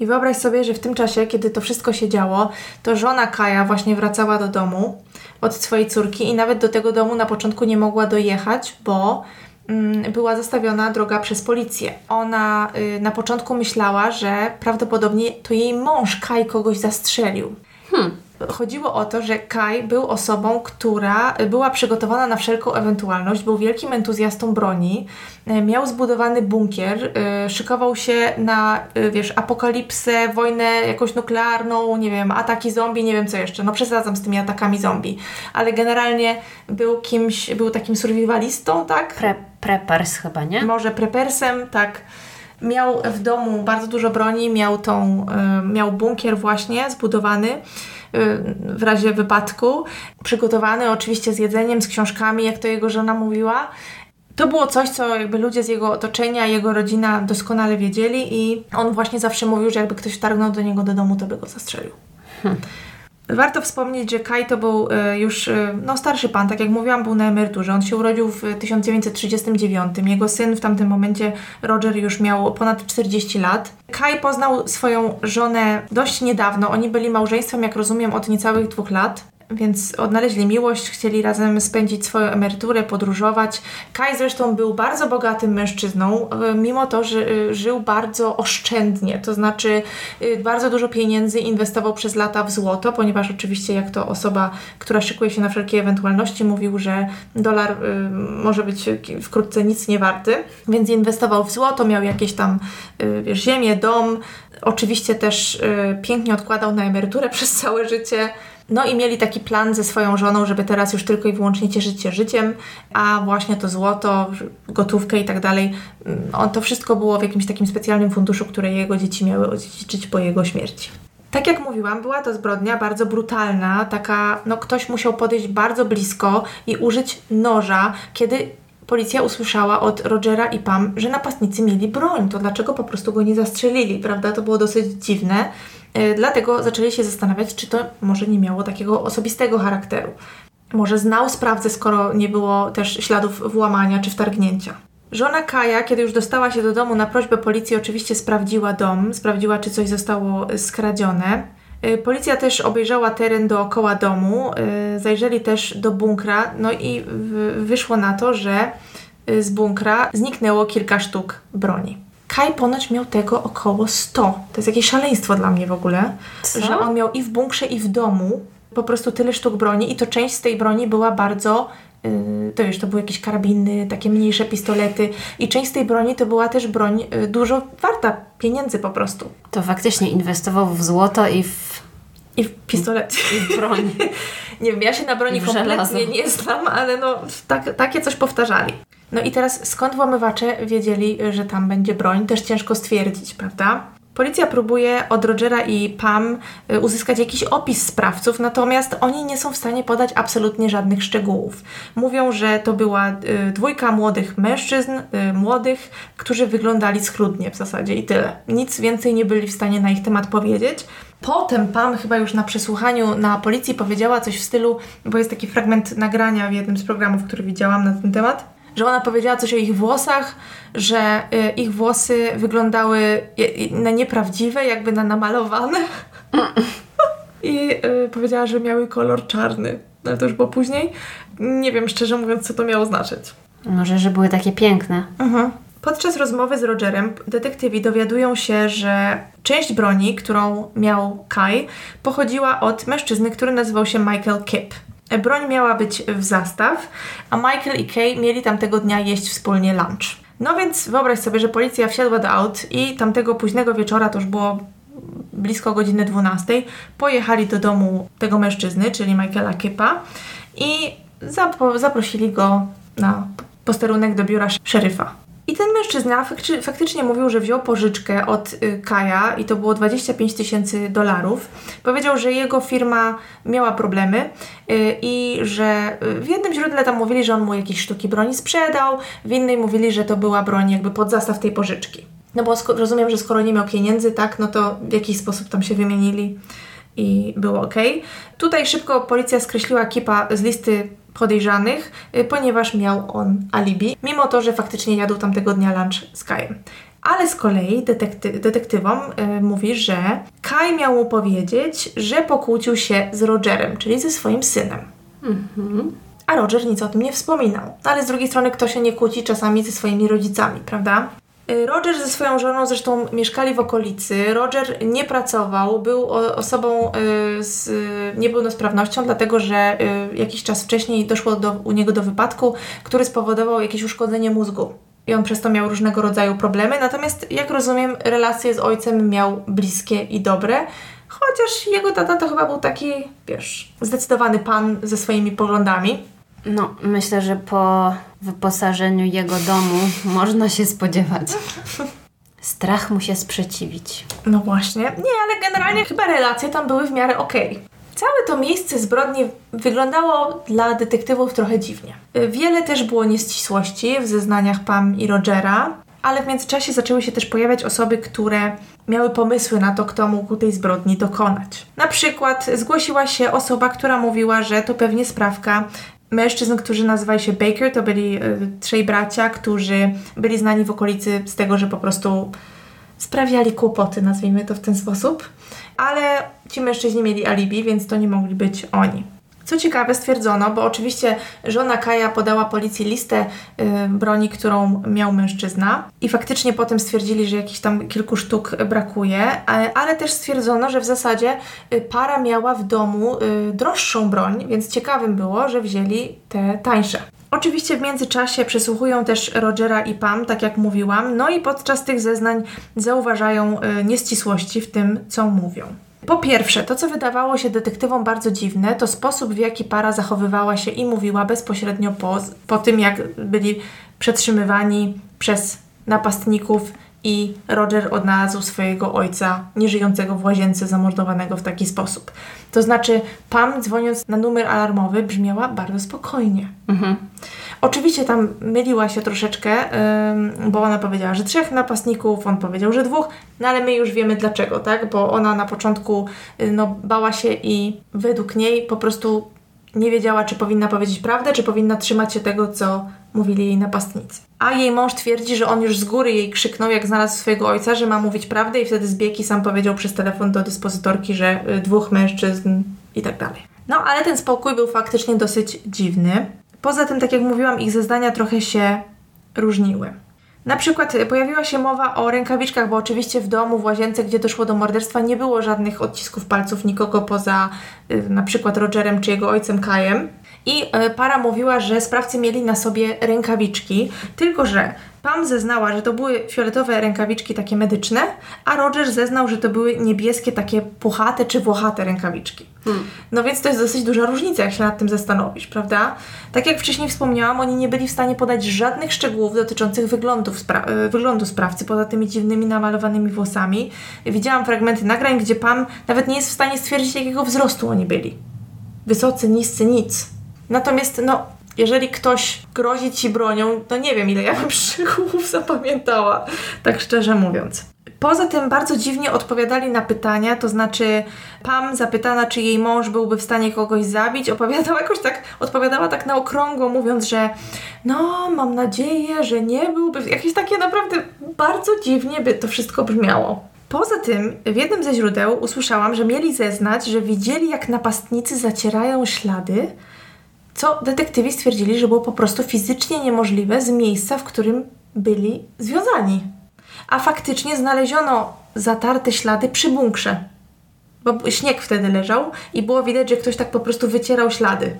I wyobraź sobie, że w tym czasie, kiedy to wszystko się działo, to żona Kaja właśnie wracała do domu od swojej córki i nawet do tego domu na początku nie mogła dojechać, bo Mm, była zastawiona droga przez policję. Ona y, na początku myślała, że prawdopodobnie to jej mąż Kaj kogoś zastrzelił. Hmm. Chodziło o to, że Kai był osobą, która była przygotowana na wszelką ewentualność, był wielkim entuzjastą broni, e, miał zbudowany bunkier, e, szykował się na, e, wiesz, apokalipsę, wojnę jakąś nuklearną, nie wiem, ataki zombie, nie wiem co jeszcze. No przesadzam z tymi atakami zombie, ale generalnie był kimś, był takim survivalistą, tak? Pre preppers chyba, nie? Może preppersem, tak. Miał w domu bardzo dużo broni, miał tą, miał bunkier właśnie zbudowany w razie wypadku. Przygotowany oczywiście z jedzeniem, z książkami, jak to jego żona mówiła. To było coś, co jakby ludzie z jego otoczenia, jego rodzina doskonale wiedzieli i on właśnie zawsze mówił, że jakby ktoś wtargnął do niego do domu, to by go zastrzelił. Hmm. Warto wspomnieć, że Kai to był e, już e, no, starszy pan, tak jak mówiłam, był na emeryturze. On się urodził w 1939. Jego syn w tamtym momencie, Roger, już miał ponad 40 lat. Kai poznał swoją żonę dość niedawno. Oni byli małżeństwem, jak rozumiem, od niecałych dwóch lat więc odnaleźli miłość, chcieli razem spędzić swoją emeryturę, podróżować. Kai zresztą był bardzo bogatym mężczyzną, e, mimo to, że e, żył bardzo oszczędnie, to znaczy e, bardzo dużo pieniędzy inwestował przez lata w złoto, ponieważ oczywiście jak to osoba, która szykuje się na wszelkie ewentualności, mówił, że dolar może być wkrótce nic nie warty, więc inwestował w złoto, miał jakieś tam wiesz, ziemię, dom, oczywiście też pięknie odkładał na emeryturę przez całe życie No i mieli taki plan ze swoją żoną, żeby teraz już tylko i wyłącznie cieszyć się życiem, a właśnie to złoto, gotówkę i tak dalej, mm, to wszystko było w jakimś takim specjalnym funduszu, które jego dzieci miały odziedziczyć po jego śmierci. Tak jak mówiłam, była to zbrodnia bardzo brutalna, taka, no ktoś musiał podejść bardzo blisko i użyć noża, kiedy policja usłyszała od Rogera i Pam, że napastnicy mieli broń. To dlaczego po prostu go nie zastrzelili, prawda? To było dosyć dziwne. Yy, dlatego zaczęli się zastanawiać, czy to może nie miało takiego osobistego charakteru. Może znał sprawcę, skoro nie było też śladów włamania czy wtargnięcia. Żona Kaja, kiedy już dostała się do domu na prośbę policji, oczywiście sprawdziła dom, sprawdziła, czy coś zostało skradzione. Y, policja też obejrzała teren dookoła domu, y, zajrzeli też do bunkra, no i wyszło na to, że z bunkra zniknęło kilka sztuk broni. Kaj ponoć miał tego około 100. To jest jakieś szaleństwo dla mnie w ogóle, Co? że on miał i w bunkrze, i w domu po prostu tyle sztuk broni i to część z tej broni była bardzo Y, to wiesz, to były jakieś karabiny, takie mniejsze pistolety i część z tej broni to była też broń y, dużo warta pieniędzy po prostu. To faktycznie inwestował w złoto i w... I w pistolet. I w broń. nie wiem, ja się na broni kompletnie nie znam, ale no tak, takie coś powtarzali. No i teraz skąd włamywacze wiedzieli, że tam będzie broń? Też ciężko stwierdzić, prawda? Policja próbuje od Rogera i Pam y, uzyskać jakiś opis sprawców, natomiast oni nie są w stanie podać absolutnie żadnych szczegółów. Mówią, że to była y, dwójka młodych mężczyzn, y, młodych, którzy wyglądali schludnie w zasadzie i tyle. Nic więcej nie byli w stanie na ich temat powiedzieć. Potem Pam chyba już na przesłuchaniu na policji powiedziała coś w stylu, bo jest taki fragment nagrania w jednym z programów, który widziałam na ten temat, że ona powiedziała coś o ich włosach, że y, ich włosy wyglądały y, na nieprawdziwe, jakby na namalowane. I y, powiedziała, że miały kolor czarny. Ale to już było później. Nie wiem szczerze mówiąc, co to miało znaczyć. Może, że były takie piękne. Mhm. Podczas rozmowy z Rogerem detektywi dowiadują się, że część broni, którą miał Kai, pochodziła od mężczyzny, który nazywał się Michael Kipp. Broń miała być w zastaw, a Michael i Kay mieli tamtego dnia jeść wspólnie lunch. No więc wyobraź sobie, że policja wsiadła do aut i tamtego późnego wieczora, to już było blisko godziny 12, pojechali do domu tego mężczyzny, czyli Michaela Kippa i zap- zaprosili go na posterunek do biura szeryfa. I ten mężczyzna fakty faktycznie mówił, że wziął pożyczkę od y, Kaja i to było 25 tysięcy dolarów. Powiedział, że jego firma miała problemy y, i że y, w jednym źródle tam mówili, że on mu jakieś sztuki broni sprzedał, w innej mówili, że to była broń jakby pod zastaw tej pożyczki. No bo rozumiem, że skoro nie miał pieniędzy, tak, no to w jakiś sposób tam się wymienili i było ok. Tutaj szybko policja skreśliła Kipa z listy podejrzanych, y, ponieważ miał on alibi, mimo to, że faktycznie jadł tamtego dnia lunch z Kajem. Ale z kolei detekty detektywom y, mówi, że Kai miał mu powiedzieć, że pokłócił się z Rogerem, czyli ze swoim synem. Mhm. A Roger nic o tym nie wspominał. Ale z drugiej strony, kto się nie kłóci czasami ze swoimi rodzicami, prawda? Y, Roger ze swoją żoną zresztą mieszkali w okolicy. Roger nie pracował, był osobą y, z niepełnosprawnością, dlatego że y, jakiś czas wcześniej doszło do, u niego do wypadku, który spowodował jakieś uszkodzenie mózgu. I on przez to miał różnego rodzaju problemy. Natomiast, jak rozumiem, relacje z ojcem miał bliskie i dobre. Chociaż jego tata to chyba był taki, wiesz, zdecydowany pan ze swoimi poglądami. No, myślę, że po wyposażeniu jego domu można się spodziewać. Strach mu się sprzeciwić. No właśnie. Nie, ale generalnie chyba relacje tam były w miarę okej. Okay. Całe to miejsce zbrodni wyglądało dla detektywów trochę dziwnie. Wiele też było nieścisłości w zeznaniach Pam i Rogera, ale w międzyczasie zaczęły się też pojawiać osoby, które miały pomysły na to, kto mógł tej zbrodni dokonać. Na przykład zgłosiła się osoba, która mówiła, że to pewnie sprawka mężczyzn, którzy nazywali się Baker, to byli y, trzej bracia, którzy byli znani w okolicy z tego, że po prostu sprawiali kłopoty, nazwijmy to w ten sposób. Ale ci mężczyźni mieli alibi, więc to nie mogli być oni. Co ciekawe, stwierdzono, bo oczywiście żona Kaja podała policji listę y, broni, którą miał mężczyzna, i faktycznie potem stwierdzili, że jakichś tam kilku sztuk brakuje, ale, ale też stwierdzono, że w zasadzie y, para miała w domu y, droższą broń, więc ciekawym było, że wzięli te tańsze. Oczywiście w międzyczasie przesłuchują też Rogera i Pam, tak jak mówiłam, no i podczas tych zeznań zauważają nieścisłości w tym, co mówią. Po pierwsze, to co wydawało się detektywom bardzo dziwne, to sposób w jaki para zachowywała się i mówiła bezpośrednio po, po tym, jak byli przetrzymywani przez napastników i Roger odnalazł swojego ojca nieżyjącego w łazience, zamordowanego w taki sposób. To znaczy, Pam dzwoniąc na numer alarmowy brzmiała bardzo spokojnie. Mhm. Oczywiście tam myliła się troszeczkę, ym, bo ona powiedziała, że trzech napastników, on powiedział, że dwóch, no ale my już wiemy dlaczego, tak? Bo ona na początku y, no, bała się i według niej po prostu nie wiedziała, czy powinna powiedzieć prawdę, czy powinna trzymać się tego, co mówili jej napastnicy. A jej mąż twierdzi, że on już z góry jej krzyknął, jak znalazł swojego ojca, że ma mówić prawdę i wtedy zbiegi sam powiedział przez telefon do dyspozytorki, że y, dwóch mężczyzn i tak dalej. No ale ten spokój był faktycznie dosyć dziwny. Poza tym, tak jak mówiłam, ich zeznania trochę się różniły. Na przykład y, pojawiła się mowa o rękawiczkach, bo oczywiście w domu, w łazience, gdzie doszło do morderstwa, nie było żadnych odcisków palców nikogo poza y, na przykład Rogerem czy jego ojcem Kajem. I y, para mówiła, że sprawcy mieli na sobie rękawiczki, tylko że Pam zeznała, że to były fioletowe rękawiczki takie medyczne, a Roger zeznał, że to były niebieskie takie puchate czy włochate rękawiczki. No więc to jest dosyć duża różnica, jak się nad tym zastanowisz, prawda? Tak jak wcześniej wspomniałam, oni nie byli w stanie podać żadnych szczegółów dotyczących wyglądów spra- y, wyglądu sprawcy, poza tymi dziwnymi namalowanymi włosami. Widziałam fragmenty nagrań, gdzie Pam nawet nie jest w stanie stwierdzić, jakiego wzrostu oni byli. Wysocy, niscy, nic. Natomiast, no, jeżeli ktoś grozi ci bronią, to nie wiem, ile ja bym szczegółów zapamiętała, tak szczerze mówiąc. Poza tym bardzo dziwnie odpowiadali na pytania, to znaczy Pam zapytana, czy jej mąż byłby w stanie kogoś zabić, opowiadała jakoś tak, odpowiadała tak na okrągło, mówiąc, że no, mam nadzieję, że nie byłby, jakieś takie naprawdę bardzo dziwnie by to wszystko brzmiało. Poza tym, w jednym ze źródeł usłyszałam, że mieli zeznać, że widzieli, jak napastnicy zacierają ślady, co detektywi stwierdzili, że było po prostu fizycznie niemożliwe z miejsca, w którym byli związani. A faktycznie znaleziono zatarte ślady przy bunkrze, bo śnieg wtedy leżał i było widać, że ktoś tak po prostu wycierał ślady,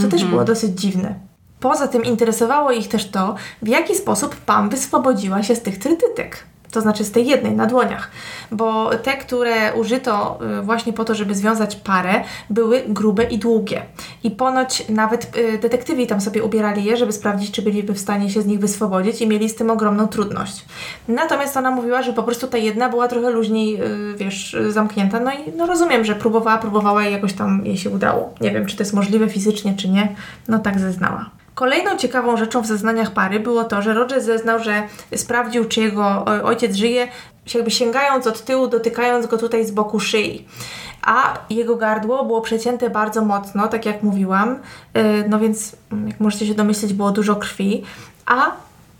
co też było dosyć dziwne. Poza tym interesowało ich też to, w jaki sposób Pam wyswobodziła się z tych trytytek. To znaczy z tej jednej na dłoniach, bo te, które użyto y, właśnie po to, żeby związać parę, były grube i długie. I ponoć nawet y, detektywi tam sobie ubierali je, żeby sprawdzić, czy byliby w stanie się z nich wyswobodzić i mieli z tym ogromną trudność. Natomiast ona mówiła, że po prostu ta jedna była trochę luźniej, y, wiesz, zamknięta. No i no rozumiem, że próbowała, próbowała i jakoś tam jej się udało. Nie wiem, czy to jest możliwe fizycznie, czy nie. No tak zeznała. Kolejną ciekawą rzeczą w zeznaniach pary było to, że Roger zeznał, że sprawdził, czy jego ojciec żyje, jakby sięgając od tyłu, dotykając go tutaj z boku szyi. A jego gardło było przecięte bardzo mocno, tak jak mówiłam, Yy, no więc, mm, jak możecie się domyśleć, było dużo krwi. A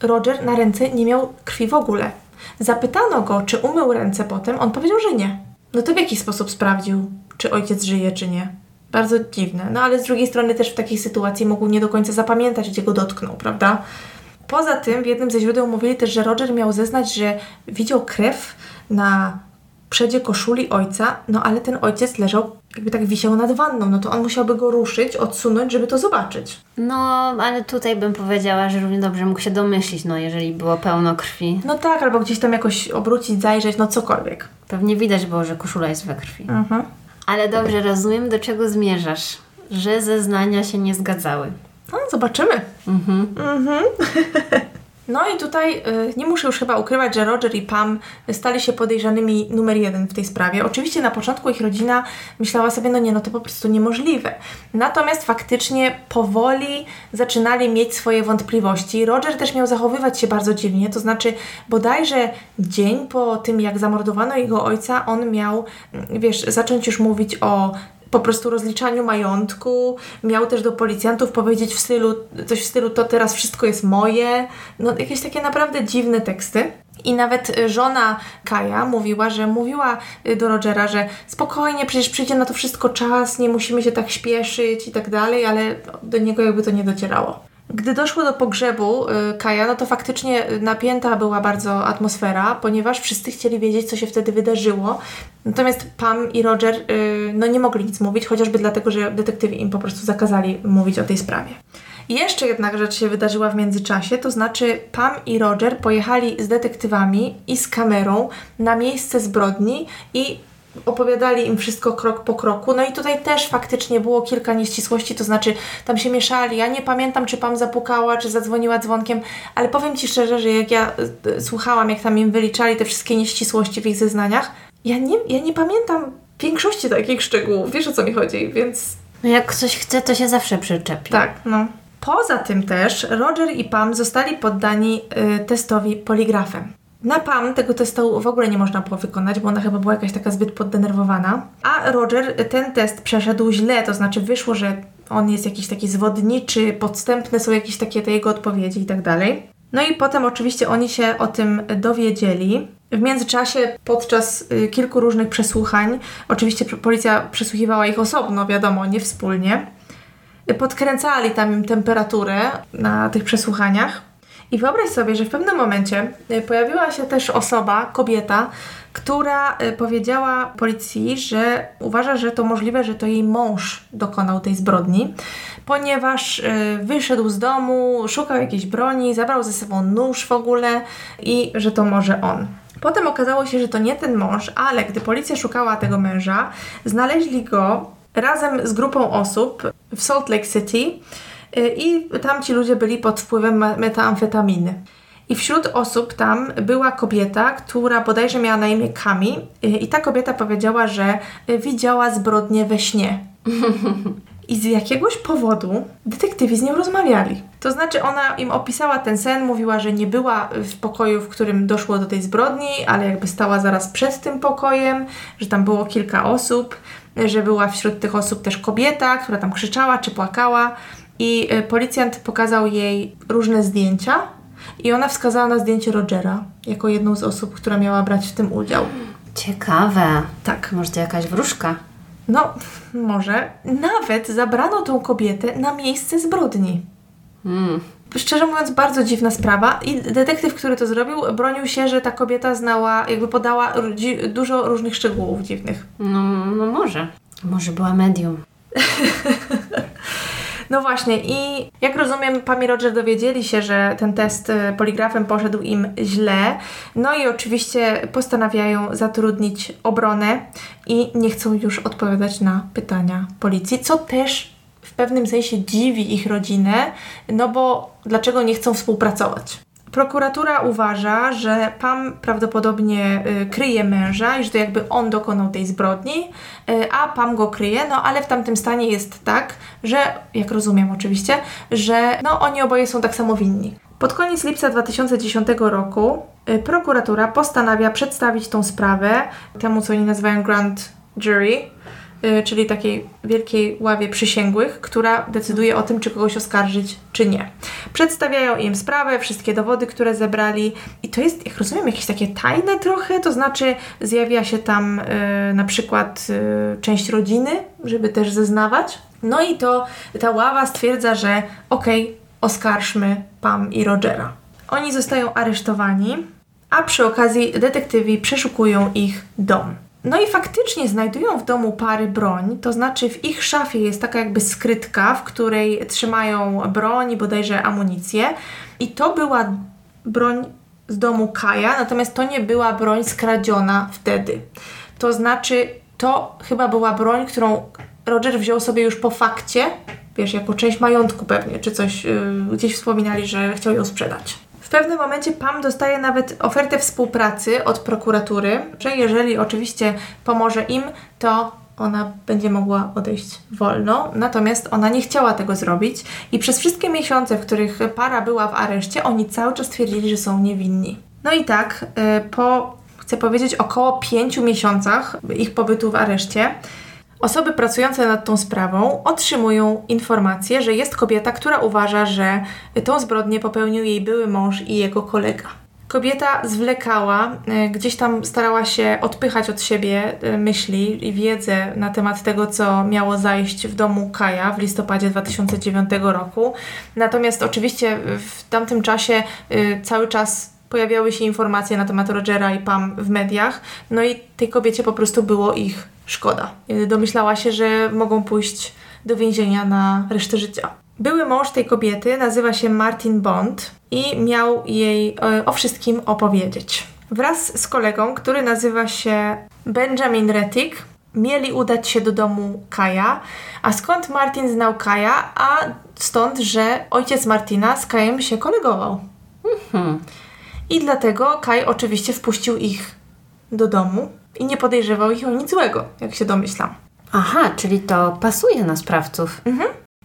Roger na ręce nie miał krwi w ogóle. Zapytano go, czy umył ręce potem, on powiedział, że nie. No to w jaki sposób sprawdził, czy ojciec żyje, czy nie? Bardzo dziwne. No ale z drugiej strony też w takiej sytuacji mógł nie do końca zapamiętać, gdzie go dotknął, prawda? Poza tym w jednym ze źródeł mówili też, że Roger miał zeznać, że widział krew na przedzie koszuli ojca, no ale ten ojciec leżał, jakby tak wisiał nad wanną, no to on musiałby go ruszyć, odsunąć, żeby to zobaczyć. No, ale tutaj bym powiedziała, że równie dobrze mógł się domyślić, no jeżeli było pełno krwi. No tak, albo gdzieś tam jakoś obrócić, zajrzeć, no cokolwiek. Pewnie widać było, że koszula jest we krwi. Mhm. Ale dobrze rozumiem, do czego zmierzasz. Że zeznania się nie zgadzały. No, zobaczymy. Mhm. Mhm. No i tutaj y, nie muszę już chyba ukrywać, że Roger i Pam stali się podejrzanymi numer jeden w tej sprawie. Oczywiście na początku ich rodzina myślała sobie, no nie, no to po prostu niemożliwe. Natomiast faktycznie powoli zaczynali mieć swoje wątpliwości. Roger też miał zachowywać się bardzo dziwnie, to znaczy bodajże dzień po tym, jak zamordowano jego ojca, on miał, mm, wiesz, zacząć już mówić o po prostu rozliczaniu majątku. Miał też do policjantów powiedzieć w stylu, coś w stylu to teraz wszystko jest moje. No jakieś takie naprawdę dziwne teksty. I nawet żona Kaja mówiła, że mówiła y, do Rogera, że spokojnie, przecież przyjdzie na to wszystko czas, nie musimy się tak śpieszyć i tak dalej, ale do niego jakby to nie docierało. Gdy doszło do pogrzebu y, Kaja, no to faktycznie napięta była bardzo atmosfera, ponieważ wszyscy chcieli wiedzieć, co się wtedy wydarzyło. Natomiast Pam i Roger y, no nie mogli nic mówić, chociażby dlatego, że detektywi im po prostu zakazali mówić o tej sprawie. Jeszcze jedna rzecz się wydarzyła w międzyczasie, to znaczy Pam i Roger pojechali z detektywami i z kamerą na miejsce zbrodni i opowiadali im wszystko krok po kroku. No i tutaj też faktycznie było kilka nieścisłości, to znaczy tam się mieszali. Ja nie pamiętam, czy Pam zapukała, czy zadzwoniła dzwonkiem, ale powiem Ci szczerze, że jak ja y, słuchałam, jak tam im wyliczali te wszystkie nieścisłości w ich zeznaniach, ja nie, ja nie pamiętam większości takich szczegółów. Wiesz o co mi chodzi, więc... No jak ktoś chce, to się zawsze przyczepi. Tak, no. Poza tym też Roger i Pam zostali poddani y, testowi poligrafem. Na Pam tego testu w ogóle nie można było wykonać, bo ona chyba była jakaś taka zbyt poddenerwowana. A Roger ten test przeszedł źle, to znaczy wyszło, że on jest jakiś taki zwodniczy, podstępne są jakieś takie te jego odpowiedzi i tak dalej. No i potem oczywiście oni się o tym dowiedzieli. W międzyczasie, podczas y, kilku różnych przesłuchań, oczywiście policja przesłuchiwała ich osobno, wiadomo, nie wspólnie, podkręcali tam im temperaturę na tych przesłuchaniach. I wyobraź sobie, że w pewnym momencie y, pojawiła się też osoba, kobieta, która y, powiedziała policji, że uważa, że to możliwe, że to jej mąż dokonał tej zbrodni, ponieważ y, wyszedł z domu, szukał jakiejś broni, zabrał ze sobą nóż w ogóle i że to może on. Potem okazało się, że to nie ten mąż, ale gdy policja szukała tego męża, znaleźli go razem z grupą osób w Salt Lake City i tam ci ludzie byli pod wpływem metamfetaminy. I wśród osób tam była kobieta, która bodajże miała na imię Kami, i ta kobieta powiedziała, że widziała zbrodnię we śnie. I z jakiegoś powodu detektywi z nią rozmawiali. To znaczy, ona im opisała ten sen, mówiła, że nie była w pokoju, w którym doszło do tej zbrodni, ale jakby stała zaraz przed tym pokojem, że tam było kilka osób, że była wśród tych osób też kobieta, która tam krzyczała czy płakała. I e, policjant pokazał jej różne zdjęcia, i ona wskazała na zdjęcie Rogera jako jedną z osób, która miała brać w tym udział. Ciekawe. Tak. Może to jakaś wróżka? No, może. Nawet zabrano tą kobietę na miejsce zbrodni. Mm. Szczerze mówiąc, bardzo dziwna sprawa. I detektyw, który to zrobił, bronił się, że ta kobieta znała, jakby podała dużo różnych szczegółów dziwnych. No, no może. Może była medium. No właśnie i jak rozumiem, Pam i Roger dowiedzieli się, że ten test y, poligrafem poszedł im źle, no i oczywiście postanawiają zatrudnić obronę i nie chcą już odpowiadać na pytania policji, co też w pewnym sensie dziwi ich rodzinę, no bo dlaczego nie chcą współpracować? Prokuratura uważa, że Pam prawdopodobnie y, kryje męża i że to jakby on dokonał tej zbrodni, y, a Pam go kryje, no ale w tamtym stanie jest tak, że, jak rozumiem oczywiście, że no oni oboje są tak samo winni. Pod koniec lipca 2010 roku y, prokuratura postanawia przedstawić tą sprawę temu, co oni nazywają grand jury, czyli takiej wielkiej ławie przysięgłych, która decyduje o tym, czy kogoś oskarżyć, czy nie. Przedstawiają im sprawę, wszystkie dowody, które zebrali i to jest, jak rozumiem, jakieś takie tajne trochę, to znaczy zjawia się tam y, na przykład y, część rodziny, żeby też zeznawać. No i to ta ława stwierdza, że okej, okay, oskarżmy Pam i Rogera. Oni zostają aresztowani, a przy okazji detektywi przeszukują ich dom. No i faktycznie znajdują w domu pary broń, to znaczy w ich szafie jest taka jakby skrytka, w której trzymają broń i bodajże amunicję. I to była broń z domu Kaja, natomiast to nie była broń skradziona wtedy. To znaczy, to chyba była broń, którą Roger wziął sobie już po fakcie, wiesz, jako część majątku pewnie, czy coś, yy, gdzieś wspominali, że chciał ją sprzedać. Pewnym momencie Pam dostaje nawet ofertę współpracy od prokuratury, że jeżeli oczywiście pomoże im, to ona będzie mogła odejść wolno, natomiast ona nie chciała tego zrobić i przez wszystkie miesiące, w których para była w areszcie, oni cały czas twierdzili, że są niewinni. No i tak, y, po, chcę powiedzieć, około pięciu miesiącach ich pobytu w areszcie, Osoby pracujące nad tą sprawą otrzymują informację, że jest kobieta, która uważa, że tą zbrodnię popełnił jej były mąż i jego kolega. Kobieta zwlekała, e, gdzieś tam starała się odpychać od siebie e, myśli i wiedzę na temat tego, co miało zajść w domu Kaja w listopadzie 2009 roku. Natomiast oczywiście w tamtym czasie e, cały czas pojawiały się informacje na temat Rogera i Pam w mediach, no i tej kobiecie po prostu było ich szkoda. Domyślała się, że mogą pójść do więzienia na resztę życia. Były mąż tej kobiety nazywa się Martin Bond i miał jej e, o wszystkim opowiedzieć. wraz z kolegą, który nazywa się Benjamin Rettig, mieli udać się do domu Kaja. A skąd Martin znał Kaja? A stąd, że ojciec Martina z Kajem się kolegował. Hmm. I dlatego Kaj oczywiście wpuścił ich do domu i nie podejrzewał ich o nic złego, jak się domyślam. Aha, czyli to pasuje na sprawców.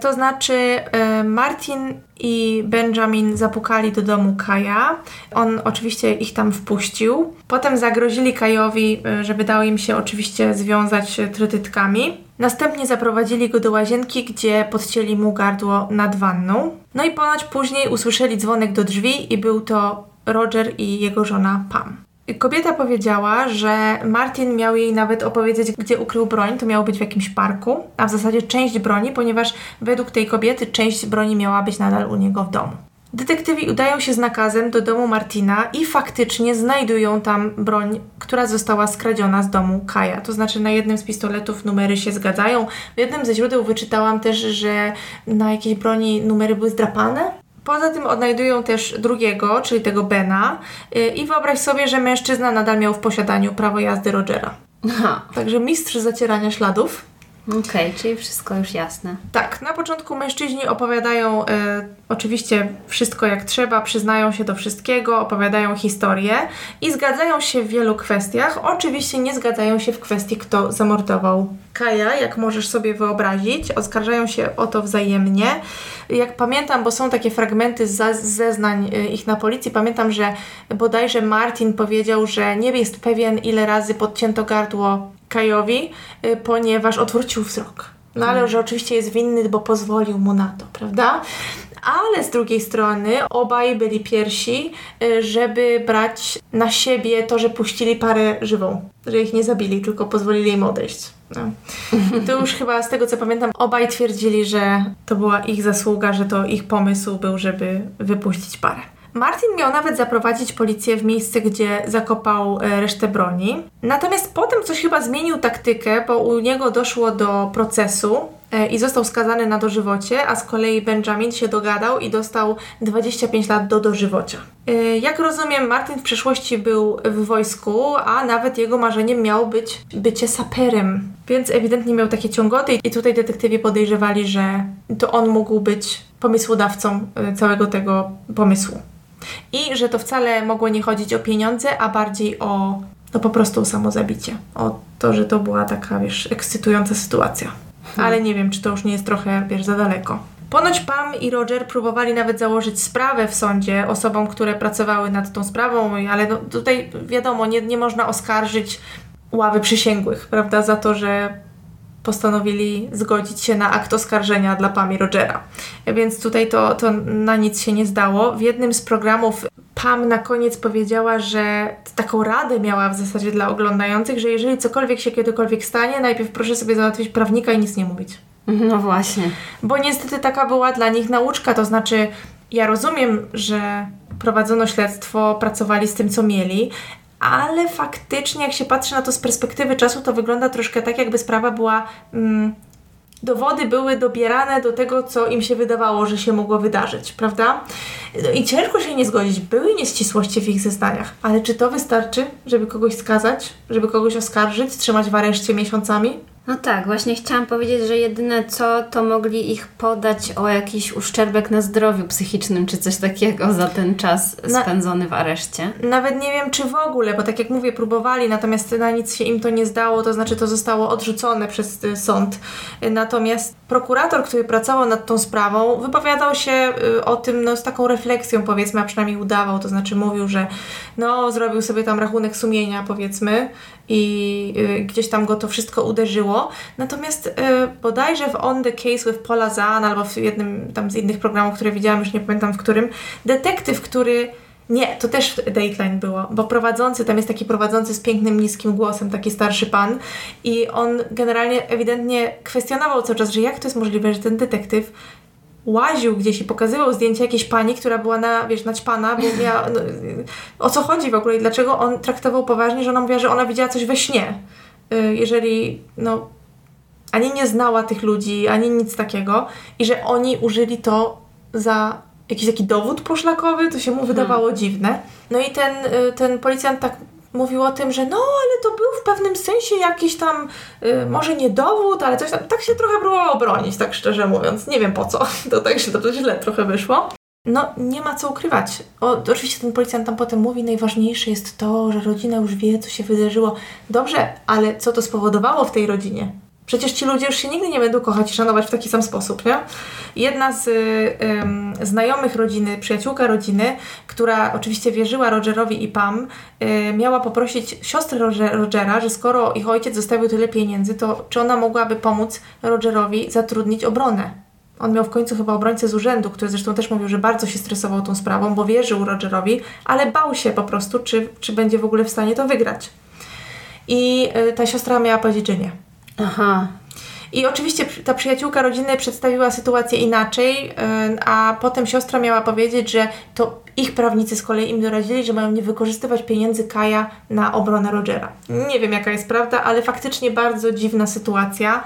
To znaczy, e, Martin i Benjamin zapukali do domu Kaja. On oczywiście ich tam wpuścił. Potem zagrozili Kajowi, e, żeby dał im się oczywiście związać e, trytytkami. Następnie zaprowadzili go do łazienki, gdzie podcięli mu gardło nad wanną. No i ponoć później usłyszeli dzwonek do drzwi i był to Roger i jego żona Pam. Kobieta powiedziała, że Martin miał jej nawet opowiedzieć, gdzie ukrył broń. To miało być w jakimś parku, a w zasadzie część broni, ponieważ według tej kobiety część broni miała być nadal u niego w domu. Detektywi udają się z nakazem do domu Martina i faktycznie znajdują tam broń, która została skradziona z domu Kaja. To znaczy na jednym z pistoletów numery się zgadzają. W jednym ze źródeł wyczytałam też, że na jakiejś broni numery były zdrapane. Poza tym odnajdują też drugiego, czyli tego Bena yy, i wyobraź sobie, że mężczyzna nadal miał w posiadaniu prawo jazdy Rogera. Aha, Także mistrz zacierania śladów. Okej, czyli wszystko już jasne. Tak, na początku mężczyźni opowiadają e, oczywiście wszystko jak trzeba, przyznają się do wszystkiego, opowiadają historię i zgadzają się w wielu kwestiach. Oczywiście nie zgadzają się w kwestii, kto zamordował Kaja, jak możesz sobie wyobrazić. Oskarżają się o to wzajemnie. Jak pamiętam, bo są takie fragmenty z zeznań e, ich na policji, pamiętam, że bodajże Martin powiedział, że nie jest pewien, ile razy podcięto gardło Kajowi, y, ponieważ odwrócił wzrok. No ale że oczywiście jest winny, bo pozwolił mu na to, prawda? Ale z drugiej strony obaj byli pierwsi, y, żeby brać na siebie to, że puścili parę żywą. Że ich nie zabili, tylko pozwolili im odejść. No. I to już chyba z tego co pamiętam, obaj twierdzili, że to była ich zasługa, że to ich pomysł był, żeby wypuścić parę. Martin miał nawet zaprowadzić policję w miejsce, gdzie zakopał e, resztę broni. Natomiast potem coś chyba zmienił taktykę, bo u niego doszło do procesu e, i został skazany na dożywocie, a z kolei Benjamin się dogadał i dostał 25 lat do dożywocia. E, Jak rozumiem, Martin w przeszłości był w wojsku, a nawet jego marzeniem miało być bycie saperem, więc ewidentnie miał takie ciągoty i tutaj detektywi podejrzewali, że to on mógł być pomysłodawcą całego tego pomysłu. I że to wcale mogło nie chodzić o pieniądze, a bardziej o no po prostu o samozabicie. O to, że to była taka, wiesz, ekscytująca sytuacja. Ale nie wiem, czy to już nie jest trochę, wiesz, za daleko. Ponoć Pam i Roger próbowali nawet założyć sprawę w sądzie osobom, które pracowały nad tą sprawą, ale no, tutaj wiadomo, nie, nie można oskarżyć ławy przysięgłych, prawda, za to, że postanowili zgodzić się na akt oskarżenia dla Pam i Rogera. Więc tutaj to, to na nic się nie zdało. W jednym z programów Pam na koniec powiedziała, że taką radę miała w zasadzie dla oglądających, że jeżeli cokolwiek się kiedykolwiek stanie, najpierw proszę sobie załatwić prawnika i nic nie mówić. No właśnie. Bo niestety taka była dla nich nauczka, to znaczy ja rozumiem, że prowadzono śledztwo, pracowali z tym, co mieli, ale faktycznie jak się patrzy na to z perspektywy czasu, to wygląda troszkę tak, jakby sprawa była... Mm, dowody były dobierane do tego, co im się wydawało, że się mogło wydarzyć, prawda? No I ciężko się nie zgodzić. Były nieścisłości w ich zeznaniach, ale czy to wystarczy, żeby kogoś skazać, żeby kogoś oskarżyć, trzymać w areszcie miesiącami? No tak, właśnie chciałam powiedzieć, że jedyne co, to mogli ich podać o jakiś uszczerbek na zdrowiu psychicznym, czy coś takiego za ten czas Na- spędzony w areszcie. Nawet nie wiem, czy w ogóle, bo tak jak mówię, próbowali, natomiast na nic się im to nie zdało, to znaczy to zostało odrzucone przez y, sąd. Natomiast prokurator, który pracował nad tą sprawą, wypowiadał się y, o tym no, z taką refleksją, powiedzmy, a przynajmniej udawał, to znaczy mówił, że no, zrobił sobie tam rachunek sumienia, powiedzmy, i y, gdzieś tam go to wszystko uderzyło. Natomiast y, bodajże w On the Case with Paula Zahn albo w jednym tam z innych programów, które widziałam, już nie pamiętam w którym, detektyw, który nie, to też Dateline było, bo prowadzący, tam jest taki prowadzący z pięknym, niskim głosem, taki starszy pan i on generalnie ewidentnie kwestionował cały czas, że jak to jest możliwe, że ten detektyw łaził gdzieś i pokazywał zdjęcie jakiejś pani, która była na, wiesz, naćpana, bo miała, no, o co chodzi w ogóle i dlaczego on traktował poważnie, że ona mówiła, że ona widziała coś we śnie. Y, Jeżeli, no, ani nie znała tych ludzi, ani nic takiego i że oni użyli to za jakiś taki dowód poszlakowy, to się mu wydawało Hmm. dziwne. No i ten, y, ten policjant tak mówił o tym, że no, ale to był w pewnym sensie jakiś tam, y, może nie dowód, ale coś tam, tak się trochę próbował obronić, tak szczerze mówiąc. Nie wiem po co, to tak źle, to źle trochę wyszło. No, nie ma co ukrywać. O, oczywiście ten policjant tam potem mówi, najważniejsze jest to, że rodzina już wie, co się wydarzyło. Dobrze, ale co to spowodowało w tej rodzinie? Przecież ci ludzie już się nigdy nie będą kochać i szanować w taki sam sposób, nie? Jedna z znajomych rodziny, przyjaciółka rodziny, która oczywiście wierzyła Rogerowi i Pam, y, miała poprosić siostrę Roger, Rogera, że skoro ich ojciec zostawił tyle pieniędzy, to czy ona mogłaby pomóc Rogerowi zatrudnić obronę? On miał w końcu chyba obrońcę z urzędu, który zresztą też mówił, że bardzo się stresował tą sprawą, bo wierzył Rogerowi, ale bał się po prostu, czy, czy będzie w ogóle w stanie to wygrać. I y, ta siostra miała powiedzieć, że nie. Aha. I oczywiście ta przyjaciółka rodziny przedstawiła sytuację inaczej, a potem siostra miała powiedzieć, że to ich prawnicy z kolei im doradzili, że mają nie wykorzystywać pieniędzy Kaja na obronę Rogera. Nie wiem jaka jest prawda, ale faktycznie bardzo dziwna sytuacja.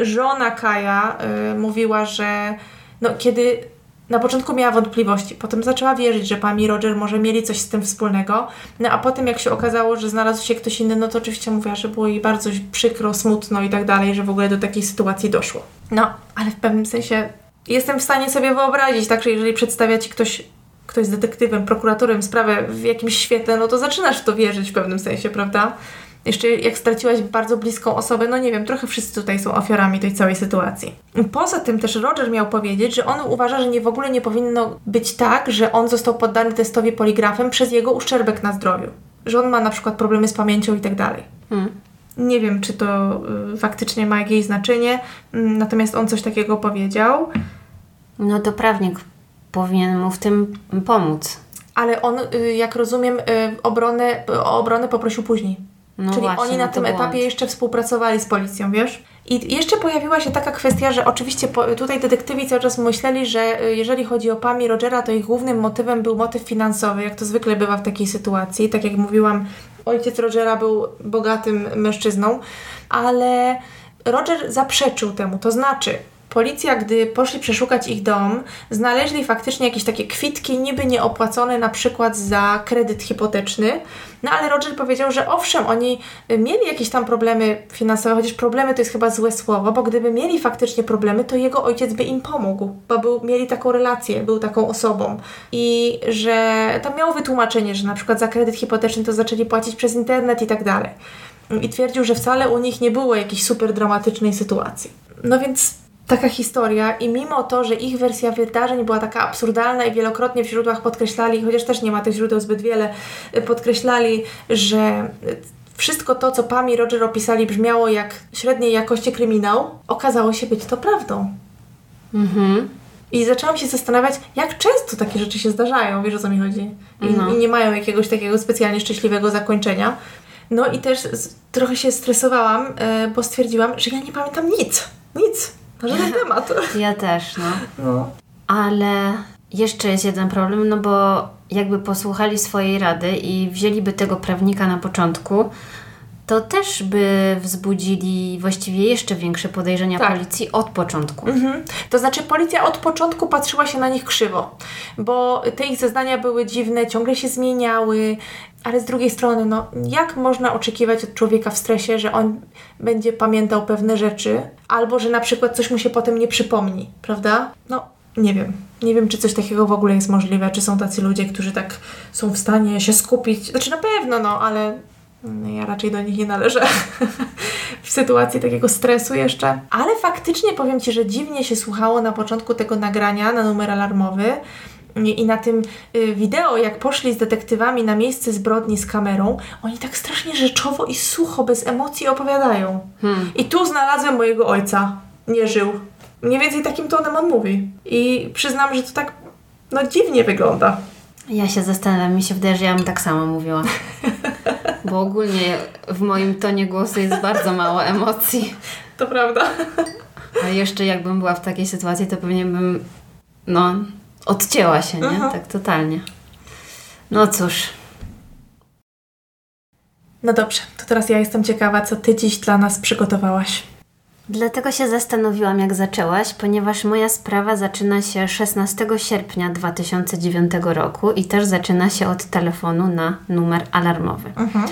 Żona Kaja y, mówiła, że no, kiedy na początku miała wątpliwości, potem zaczęła wierzyć, że Pam i Roger może mieli coś z tym wspólnego, no a potem jak się okazało, że znalazł się ktoś inny, no to oczywiście mówiła, że było jej bardzo przykro, smutno i tak dalej, że w ogóle do takiej sytuacji doszło. No, ale w pewnym sensie jestem w stanie sobie wyobrazić, tak, że jeżeli przedstawia Ci ktoś, ktoś z detektywem, prokuratorem sprawę w jakimś świetle, no to zaczynasz w to wierzyć w pewnym sensie, prawda? Jeszcze jak straciłaś bardzo bliską osobę, no nie wiem, trochę wszyscy tutaj są ofiarami tej całej sytuacji. Poza tym też Roger miał powiedzieć, że on uważa, że nie w ogóle nie powinno być tak, że on został poddany testowi poligrafem przez jego uszczerbek na zdrowiu. Że on ma na przykład problemy z pamięcią i tak dalej. Hmm. Nie wiem, czy to y, faktycznie ma jakieś znaczenie, mm, natomiast on coś takiego powiedział, No to prawnik powinien mu w tym pomóc. ale on, y, jak rozumiem, y, obronę, o obronę poprosił później. No Czyli właśnie, oni na no to tym błąd. etapie jeszcze współpracowali z policją, wiesz? I jeszcze pojawiła się taka kwestia, że oczywiście tutaj detektywi cały czas myśleli, że y, jeżeli chodzi o Pam i Rogera, to ich głównym motywem był motyw finansowy, jak to zwykle bywa w takiej sytuacji. Tak jak mówiłam, ojciec Rogera był bogatym mężczyzną, ale Roger zaprzeczył temu, to znaczy Policja, gdy poszli przeszukać ich dom, znaleźli faktycznie jakieś takie kwitki, niby nieopłacone, na przykład za kredyt hipoteczny. No ale Roger powiedział, że owszem, oni y, mieli jakieś tam problemy finansowe, chociaż problemy to jest chyba złe słowo, bo gdyby mieli faktycznie problemy, to jego ojciec by im pomógł, bo był, mieli taką relację, był taką osobą. I że tam miało wytłumaczenie, że na przykład za kredyt hipoteczny to zaczęli płacić przez internet i tak dalej. I twierdził, że wcale u nich nie było jakiejś super dramatycznej sytuacji. No więc taka historia i mimo to, że ich wersja wydarzeń była taka absurdalna i wielokrotnie w źródłach podkreślali, chociaż też nie ma tych źródeł zbyt wiele, y, podkreślali, że y, wszystko to, co Pam i Roger opisali brzmiało jak średniej jakości kryminał, okazało się być to prawdą. Mhm. I zaczęłam się zastanawiać, jak często takie rzeczy się zdarzają, wiesz o co mi chodzi? I, No. i nie mają jakiegoś takiego specjalnie szczęśliwego zakończenia. No i też z, trochę się stresowałam, e, bo stwierdziłam, że ja nie pamiętam nic. Nic. Na żaden temat. Ja też, no. No. Ale jeszcze jest jeden problem, no bo jakby posłuchali swojej rady i wzięliby tego prawnika na początku, to też by wzbudzili właściwie jeszcze większe podejrzenia Tak. policji od początku. Mhm. To znaczy policja od początku patrzyła się na nich krzywo, bo te ich zeznania były dziwne, ciągle się zmieniały, ale z drugiej strony, no jak można oczekiwać od człowieka w stresie, że on będzie pamiętał pewne rzeczy, albo że na przykład coś mu się potem nie przypomni, prawda? No, nie wiem. Nie wiem, czy coś takiego w ogóle jest możliwe, czy są tacy ludzie, którzy tak są w stanie się skupić. Znaczy na pewno, no, ale no, ja raczej do nich nie należę w sytuacji takiego stresu jeszcze. Ale faktycznie powiem Ci, że dziwnie się słuchało na początku tego nagrania na numer alarmowy i na tym y, wideo, jak poszli z detektywami na miejsce zbrodni z kamerą, oni tak strasznie rzeczowo i sucho, bez emocji opowiadają. Hmm. I tu znalazłem mojego ojca. Nie żył. Mniej więcej takim tonem on mówi. I przyznam, że to tak no dziwnie wygląda. Ja się zastanawiam, mi się wydaje, że ja bym tak samo mówiła. Bo ogólnie w moim tonie głosu jest bardzo mało emocji. To prawda. A jeszcze jakbym była w takiej sytuacji, to pewnie bym, no, odcięła się, nie? Aha. Tak totalnie. No cóż, No dobrze, to teraz ja jestem ciekawa, co Ty dziś dla nas przygotowałaś. Dlatego się zastanowiłam, jak zaczęłaś, ponieważ moja sprawa zaczyna się 16 sierpnia 2009 roku i też zaczyna się od telefonu na numer alarmowy. Mhm.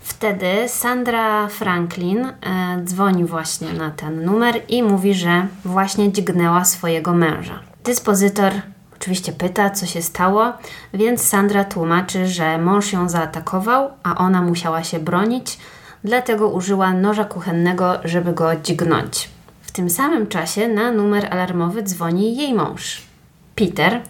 Wtedy Sandra Franklin e, dzwoni właśnie na ten numer i mówi, że właśnie dźgnęła swojego męża. Dyspozytor oczywiście pyta, co się stało, więc Sandra tłumaczy, że mąż ją zaatakował, a ona musiała się bronić, dlatego użyła noża kuchennego, żeby go dźgnąć. W tym samym czasie na numer alarmowy dzwoni jej mąż, Peter.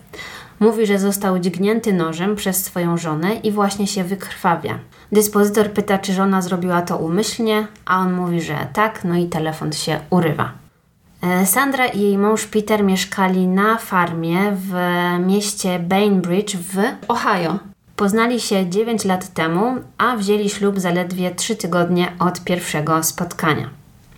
Mówi, że został dźgnięty nożem przez swoją żonę i właśnie się wykrwawia. Dyspozytor pyta, czy żona zrobiła to umyślnie, a on mówi, że tak, no i telefon się urywa. E, Sandra i jej mąż Peter mieszkali na farmie w mieście Bainbridge w Ohio. Poznali się 9 lat temu, a wzięli ślub zaledwie 3 tygodnie od pierwszego spotkania.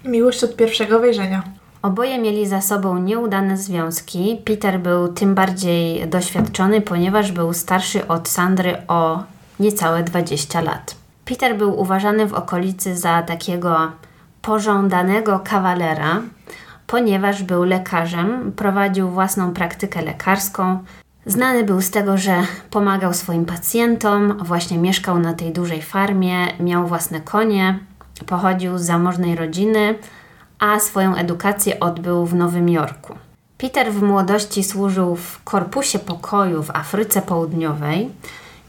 Miłość od pierwszego wejrzenia. Oboje mieli za sobą nieudane związki. Peter był tym bardziej doświadczony, ponieważ był starszy od Sandry o niecałe 20 lat. Peter był uważany w okolicy za takiego pożądanego kawalera, ponieważ był lekarzem, prowadził własną praktykę lekarską. Znany był z tego, że pomagał swoim pacjentom, właśnie mieszkał na tej dużej farmie, miał własne konie, pochodził z zamożnej rodziny, a swoją edukację odbył w Nowym Jorku. Peter w młodości służył w Korpusie Pokoju w Afryce Południowej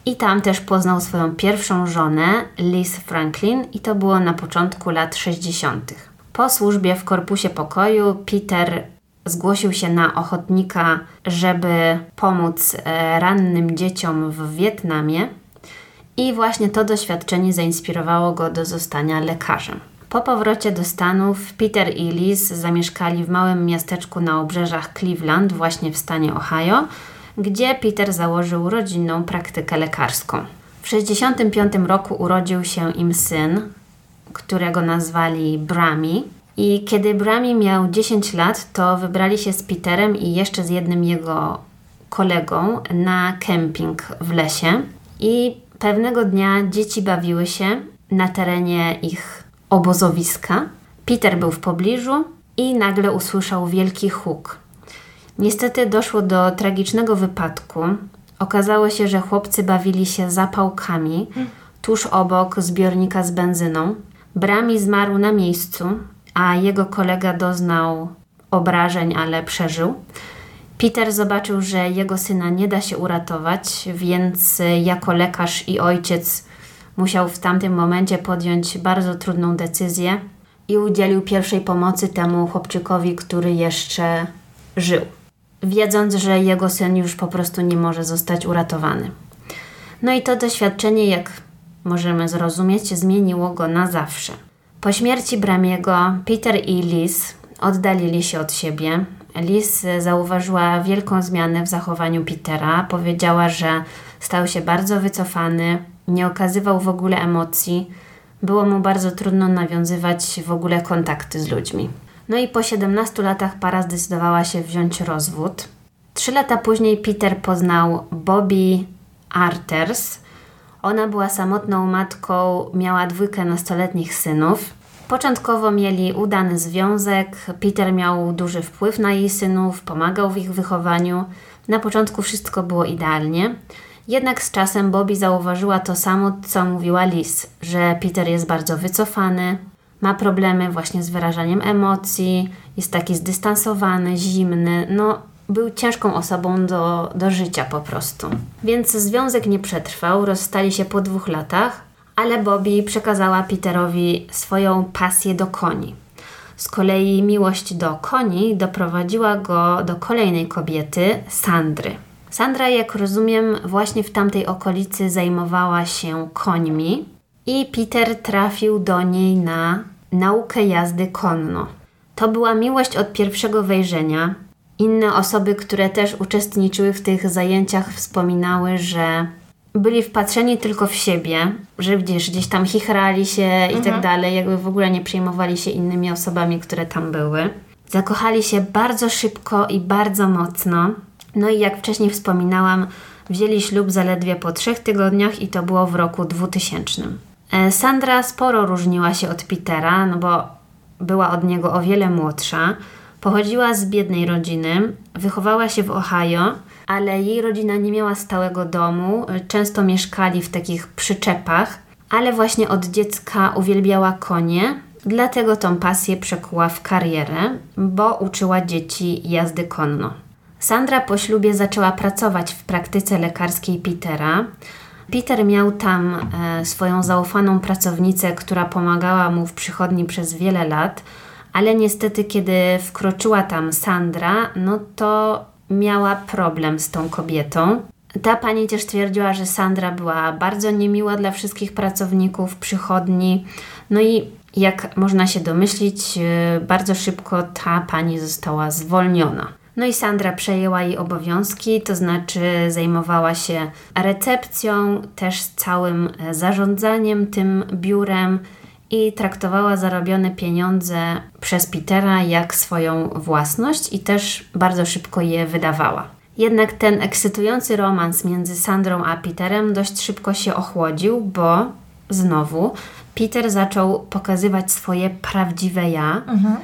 i tam też poznał swoją pierwszą żonę, Liz Franklin, i to było na początku lat 60. Po służbie w Korpusie Pokoju Peter zgłosił się na ochotnika, żeby pomóc e, rannym dzieciom w Wietnamie. I właśnie to doświadczenie zainspirowało go do zostania lekarzem. Po powrocie do Stanów Peter i Liz zamieszkali w małym miasteczku na obrzeżach Cleveland, właśnie w stanie Ohio, gdzie Peter założył rodzinną praktykę lekarską. W 1965 roku urodził się im syn, którego nazwali Brami. I kiedy Brami miał 10 lat, to wybrali się z Peterem i jeszcze z jednym jego kolegą na kemping w lesie. I pewnego dnia dzieci bawiły się na terenie ich obozowiska. Peter był w pobliżu i nagle usłyszał wielki huk. Niestety doszło do tragicznego wypadku. Okazało się, że chłopcy bawili się zapałkami tuż obok zbiornika z benzyną. Brami zmarł na miejscu, a jego kolega doznał obrażeń, ale przeżył. Peter zobaczył, że jego syna nie da się uratować, więc jako lekarz i ojciec musiał w tamtym momencie podjąć bardzo trudną decyzję i udzielił pierwszej pomocy temu chłopczykowi, który jeszcze żył, wiedząc, że jego syn już po prostu nie może zostać uratowany. No i to doświadczenie, jak możemy zrozumieć, zmieniło go na zawsze. Po śmierci Bramiego, Peter i Liz oddalili się od siebie. Liz zauważyła wielką zmianę w zachowaniu Petera. Powiedziała, że stał się bardzo wycofany, nie okazywał w ogóle emocji. Było mu bardzo trudno nawiązywać w ogóle kontakty z ludźmi. No i po 17 latach para zdecydowała się wziąć rozwód. Trzy lata później Peter poznał Bobby Arters. Ona była samotną matką, miała dwójkę nastoletnich synów. Początkowo mieli udany związek. Peter miał duży wpływ na jej synów, pomagał w ich wychowaniu. Na początku wszystko było idealnie. Jednak z czasem Bobby zauważyła to samo, co mówiła Liz, że Peter jest bardzo wycofany, ma problemy właśnie z wyrażaniem emocji, jest taki zdystansowany, zimny, no był ciężką osobą do, do życia po prostu. Więc związek nie przetrwał, rozstali się po dwóch latach, ale Bobby przekazała Peterowi swoją pasję do koni. Z kolei miłość do koni doprowadziła go do kolejnej kobiety, Sandry. Sandra, jak rozumiem, właśnie w tamtej okolicy zajmowała się końmi i Peter trafił do niej na naukę jazdy konno. To była miłość od pierwszego wejrzenia. Inne osoby, które też uczestniczyły w tych zajęciach, wspominały, że byli wpatrzeni tylko w siebie, że gdzieś, gdzieś tam chichrali się i tak Mhm. dalej, jakby w ogóle nie przejmowali się innymi osobami, które tam były. Zakochali się bardzo szybko i bardzo mocno. No i jak wcześniej wspominałam, wzięli ślub zaledwie po trzech tygodniach i to było w roku 2000. E, Sandra sporo różniła się od Petera, no bo była od niego o wiele młodsza, pochodziła z biednej rodziny, wychowała się w Ohio, ale jej rodzina nie miała stałego domu, często mieszkali w takich przyczepach, ale właśnie od dziecka uwielbiała konie, dlatego tą pasję przekuła w karierę, bo uczyła dzieci jazdy konno. Sandra po ślubie zaczęła pracować w praktyce lekarskiej Petera. Peter miał tam e, swoją zaufaną pracownicę, która pomagała mu w przychodni przez wiele lat, ale niestety, kiedy wkroczyła tam Sandra, no to miała problem z tą kobietą. Ta pani też twierdziła, że Sandra była bardzo niemiła dla wszystkich pracowników przychodni. No i jak można się domyślić, e, bardzo szybko ta pani została zwolniona. No i Sandra przejęła jej obowiązki, to znaczy zajmowała się recepcją, też całym zarządzaniem tym biurem i traktowała zarobione pieniądze przez Petera jak swoją własność i też bardzo szybko je wydawała. Jednak ten ekscytujący romans między Sandrą a Peterem dość szybko się ochłodził, bo znowu Peter zaczął pokazywać swoje prawdziwe ja. Mhm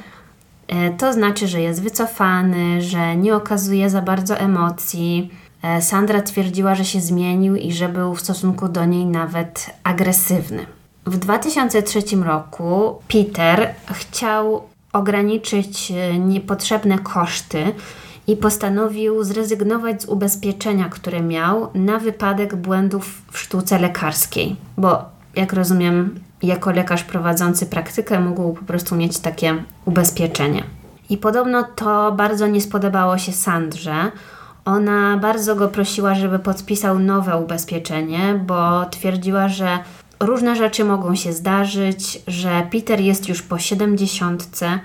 E, to znaczy, że jest wycofany, że nie okazuje za bardzo emocji. E, Sandra twierdziła, że się zmienił i że był w stosunku do niej nawet agresywny. W 2003 roku Peter chciał ograniczyć e, niepotrzebne koszty i postanowił zrezygnować z ubezpieczenia, które miał na wypadek błędów w sztuce lekarskiej, bo jak rozumiem, jako lekarz prowadzący praktykę mógł po prostu mieć takie ubezpieczenie. I podobno to bardzo nie spodobało się Sandrze. Ona bardzo go prosiła, żeby podpisał nowe ubezpieczenie, bo twierdziła, że różne rzeczy mogą się zdarzyć, że Peter jest już po siedemdziesiątce,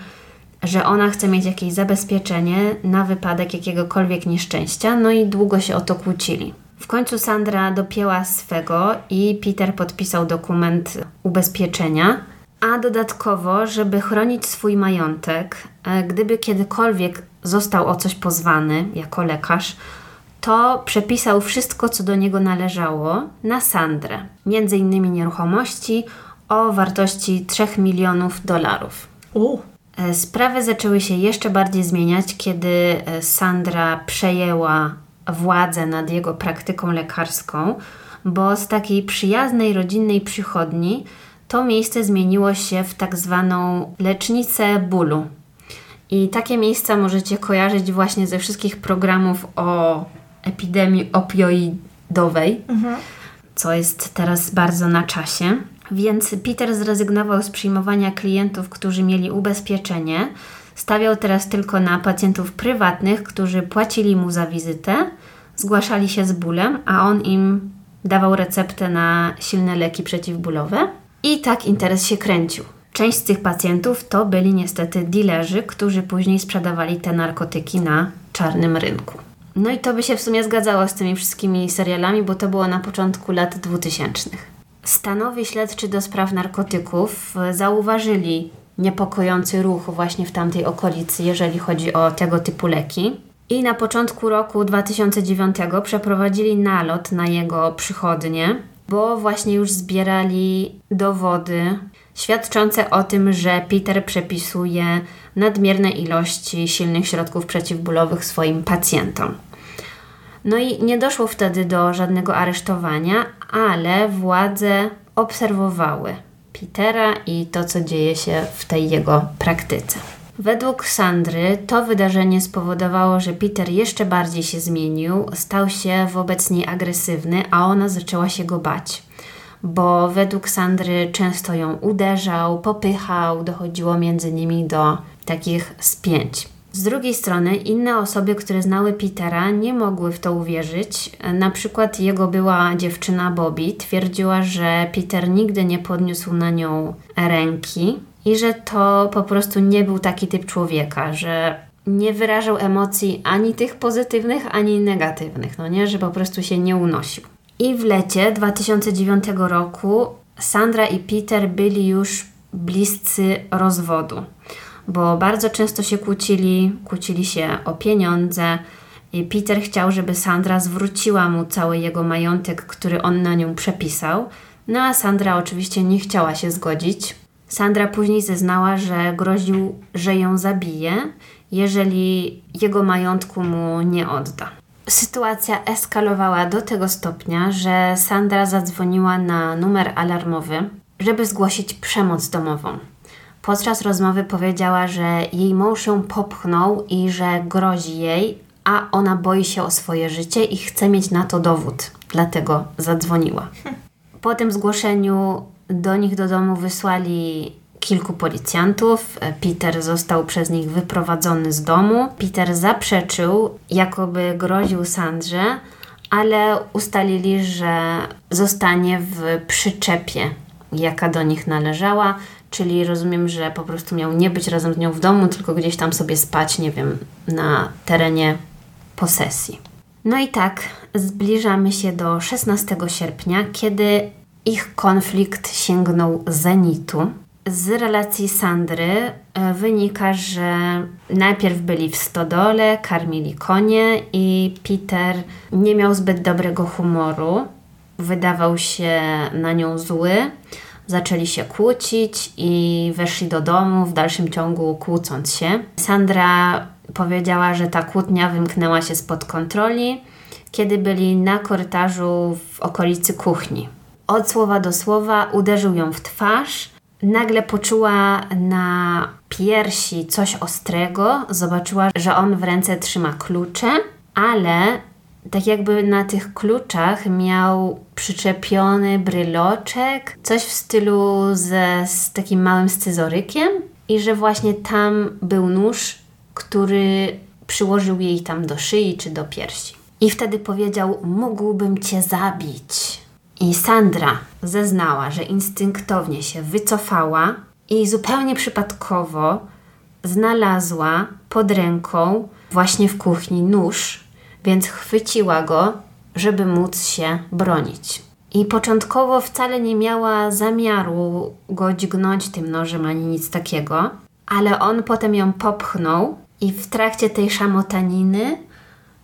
że ona chce mieć jakieś zabezpieczenie na wypadek jakiegokolwiek nieszczęścia, no i długo się o to kłócili. W końcu Sandra dopięła swego i Peter podpisał dokument ubezpieczenia, a dodatkowo, żeby chronić swój majątek, e, gdyby kiedykolwiek został o coś pozwany jako lekarz, to przepisał wszystko, co do niego należało, na Sandrę, między innymi nieruchomości o wartości 3 milionów dolarów. U. E, sprawy zaczęły się jeszcze bardziej zmieniać, kiedy e, Sandra przejęła władzę nad jego praktyką lekarską, bo z takiej przyjaznej, rodzinnej przychodni to miejsce zmieniło się w tak zwaną lecznicę bólu. I takie miejsca możecie kojarzyć właśnie ze wszystkich programów o epidemii opioidowej, mhm. co jest teraz bardzo na czasie. Więc Peter zrezygnował z przyjmowania klientów, którzy mieli ubezpieczenie, Stawiał teraz tylko na pacjentów prywatnych, którzy płacili mu za wizytę, zgłaszali się z bólem, a on im dawał receptę na silne leki przeciwbólowe. I tak interes się kręcił. Część z tych pacjentów to byli niestety dilerzy, którzy później sprzedawali te narkotyki na czarnym rynku. No i to by się w sumie zgadzało z tymi wszystkimi serialami, bo to było na początku lat 2000. Stanowi śledczy do spraw narkotyków zauważyli niepokojący ruch właśnie w tamtej okolicy, jeżeli chodzi o tego typu leki. I na początku roku 2009 przeprowadzili nalot na jego przychodnie, bo właśnie już zbierali dowody świadczące o tym, że Peter przepisuje nadmierne ilości silnych środków przeciwbólowych swoim pacjentom. No i nie doszło wtedy do żadnego aresztowania, ale władze obserwowały Petera i to, co dzieje się w tej jego praktyce. Według Sandry to wydarzenie spowodowało, że Peter jeszcze bardziej się zmienił, stał się wobec niej agresywny, a ona zaczęła się go bać. Bo według Sandry często ją uderzał, popychał, dochodziło między nimi do takich spięć. Z drugiej strony inne osoby, które znały Petera, nie mogły w to uwierzyć. Na przykład jego była dziewczyna Bobby twierdziła, że Peter nigdy nie podniósł na nią ręki i że to po prostu nie był taki typ człowieka, że nie wyrażał emocji ani tych pozytywnych, ani negatywnych, no nie, że po prostu się nie unosił. I w lecie 2009 roku Sandra i Peter byli już bliscy rozwodu bo bardzo często się kłócili, kłócili się o pieniądze. I Peter chciał, żeby Sandra zwróciła mu cały jego majątek, który on na nią przepisał. No a Sandra oczywiście nie chciała się zgodzić. Sandra później zeznała, że groził, że ją zabije, jeżeli jego majątku mu nie odda. Sytuacja eskalowała do tego stopnia, że Sandra zadzwoniła na numer alarmowy, żeby zgłosić przemoc domową. Podczas rozmowy powiedziała, że jej mąż ją popchnął i że grozi jej, a ona boi się o swoje życie i chce mieć na to dowód. Dlatego zadzwoniła. Po tym zgłoszeniu do nich do domu wysłali kilku policjantów. Peter został przez nich wyprowadzony z domu. Peter zaprzeczył, jakoby groził Sandrze, ale ustalili, że zostanie w przyczepie, jaka do nich należała. Czyli rozumiem, że po prostu miał nie być razem z nią w domu, tylko gdzieś tam sobie spać, nie wiem, na terenie posesji. No i tak, zbliżamy się do 16 sierpnia, kiedy ich konflikt sięgnął zenitu. Z relacji Sandry e, wynika, że najpierw byli w stodole, karmili konie i Peter nie miał zbyt dobrego humoru. Wydawał się na nią zły. Zaczęli się kłócić i weszli do domu, w dalszym ciągu kłócąc się. Sandra powiedziała, że ta kłótnia wymknęła się spod kontroli, kiedy byli na korytarzu w okolicy kuchni. Od słowa do słowa uderzył ją w twarz. Nagle poczuła na piersi coś ostrego, zobaczyła, że on w ręce trzyma klucze, ale tak jakby na tych kluczach miał przyczepiony bryloczek, coś w stylu ze, z takim małym scyzorykiem i że właśnie tam był nóż, który przyłożył jej tam do szyi czy do piersi. I wtedy powiedział: Mógłbym cię zabić. I Sandra zeznała, że instynktownie się wycofała i zupełnie przypadkowo znalazła pod ręką właśnie w kuchni nóż, więc chwyciła go, żeby móc się bronić. I początkowo wcale nie miała zamiaru go dźgnąć tym nożem ani nic takiego, ale on potem ją popchnął i w trakcie tej szamotaniny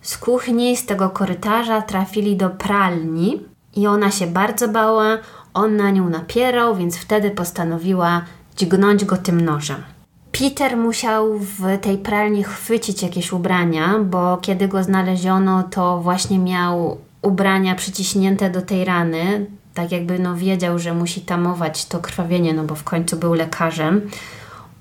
z kuchni, z tego korytarza trafili do pralni i ona się bardzo bała, on na nią napierał, więc wtedy postanowiła dźgnąć go tym nożem. Peter musiał w tej pralni chwycić jakieś ubrania, bo kiedy go znaleziono, to właśnie miał ubrania przyciśnięte do tej rany, tak jakby no wiedział, że musi tamować to krwawienie, no bo w końcu był lekarzem.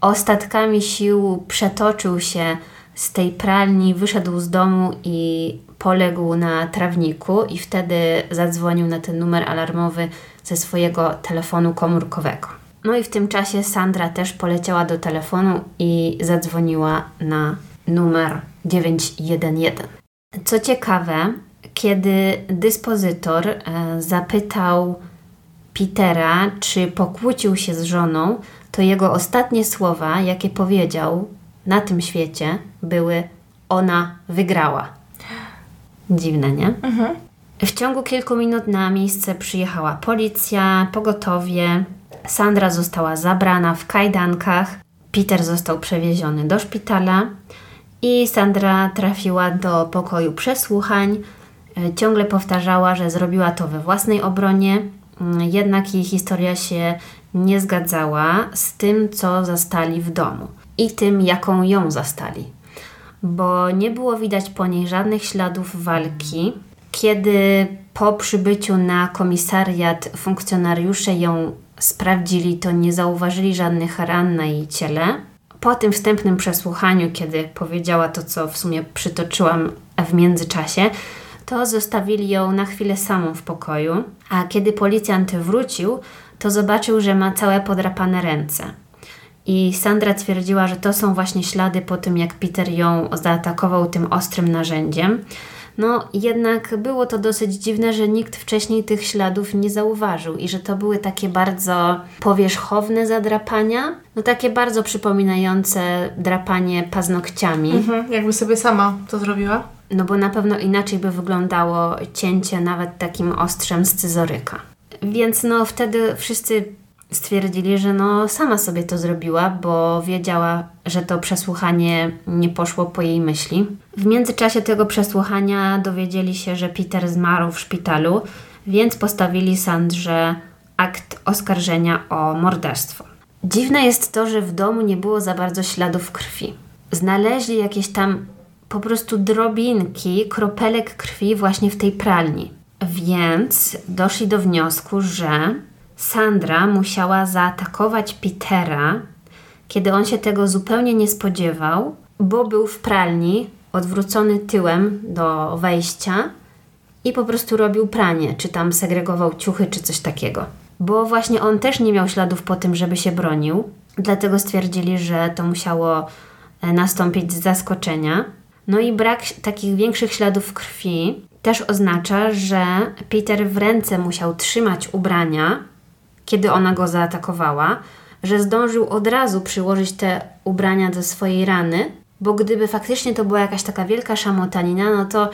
Ostatkami sił przetoczył się z tej pralni, wyszedł z domu i poległ na trawniku i wtedy zadzwonił na ten numer alarmowy ze swojego telefonu komórkowego. No i w tym czasie Sandra też poleciała do telefonu i zadzwoniła na numer 911. Co ciekawe, kiedy dyspozytor e, zapytał Petera, czy pokłócił się z żoną, to jego ostatnie słowa, jakie powiedział na tym świecie, były: Ona wygrała. Dziwne, nie? Mhm. W ciągu kilku minut na miejsce przyjechała policja, pogotowie. Sandra została zabrana w kajdankach. Peter został przewieziony do szpitala i Sandra trafiła do pokoju przesłuchań. E, ciągle powtarzała, że zrobiła to we własnej obronie, mm, jednak jej historia się nie zgadzała z tym, co zastali w domu i tym, jaką ją zastali, bo nie było widać po niej żadnych śladów walki. Kiedy po przybyciu na komisariat funkcjonariusze ją sprawdzili, to nie zauważyli żadnych ran na jej ciele. Po tym wstępnym przesłuchaniu, kiedy powiedziała to, co w sumie przytoczyłam w międzyczasie, to zostawili ją na chwilę samą w pokoju, a kiedy policjant wrócił, to zobaczył, że ma całe podrapane ręce. I Sandra twierdziła, że to są właśnie ślady po tym, jak Peter ją zaatakował tym ostrym narzędziem. No, jednak było to dosyć dziwne, że nikt wcześniej tych śladów nie zauważył i że to były takie bardzo powierzchowne zadrapania, no takie bardzo przypominające drapanie paznokciami. Mhm, jakby sobie sama to zrobiła. No bo na pewno inaczej by wyglądało cięcie nawet takim ostrzem scyzoryka. Więc no wtedy wszyscy stwierdzili, że no sama sobie to zrobiła, bo wiedziała, że to przesłuchanie nie poszło po jej myśli. W międzyczasie tego przesłuchania dowiedzieli się, że Peter zmarł w szpitalu, więc postawili Sandrze akt oskarżenia o morderstwo. Dziwne jest to, że w domu nie było za bardzo śladów krwi. Znaleźli jakieś tam po prostu drobinki, kropelek krwi właśnie w tej pralni. Więc doszli do wniosku, że Sandra musiała zaatakować Petera, kiedy on się tego zupełnie nie spodziewał, bo był w pralni, odwrócony tyłem do wejścia i po prostu robił pranie, czy tam segregował ciuchy, czy coś takiego. Bo właśnie on też nie miał śladów po tym, żeby się bronił, dlatego stwierdzili, że to musiało e, nastąpić z zaskoczenia. No i brak takich większych śladów krwi też oznacza, że Peter w ręce musiał trzymać ubrania, kiedy ona go zaatakowała, że zdążył od razu przyłożyć te ubrania do swojej rany, bo gdyby faktycznie to była jakaś taka wielka szamotanina, no to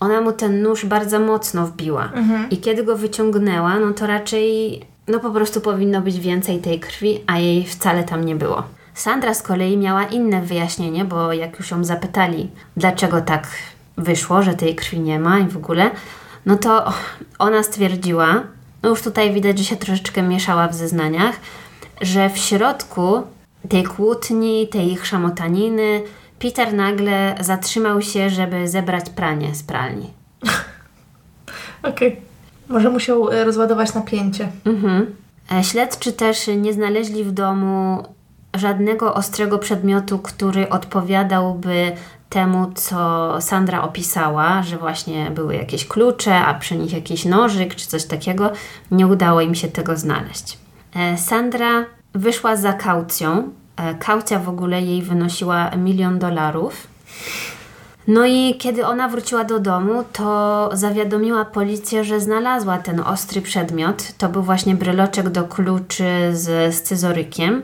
ona mu ten nóż bardzo mocno wbiła. Mhm. I kiedy go wyciągnęła, no to raczej no po prostu powinno być więcej tej krwi, a jej wcale tam nie było. Sandra z kolei miała inne wyjaśnienie, bo jak już ją zapytali, dlaczego tak wyszło, że tej krwi nie ma i w ogóle, no to ona stwierdziła, no już tutaj widać, że się troszeczkę mieszała w zeznaniach, że w środku tej kłótni, tej ich szamotaniny, Peter nagle zatrzymał się, żeby zebrać pranie z pralni. Okej. Może musiał e, rozładować napięcie. Mhm. E, Śledczy też nie znaleźli w domu żadnego ostrego przedmiotu, który odpowiadałby temu, co Sandra opisała, że właśnie były jakieś klucze, a przy nich jakiś nożyk czy coś takiego. Nie udało im się tego znaleźć. E, Sandra wyszła za kaucją. E, Kaucja w ogóle jej wynosiła milion dolarów. No i kiedy ona wróciła do domu, to zawiadomiła policję, że znalazła ten ostry przedmiot. To był właśnie bryloczek do kluczy z scyzorykiem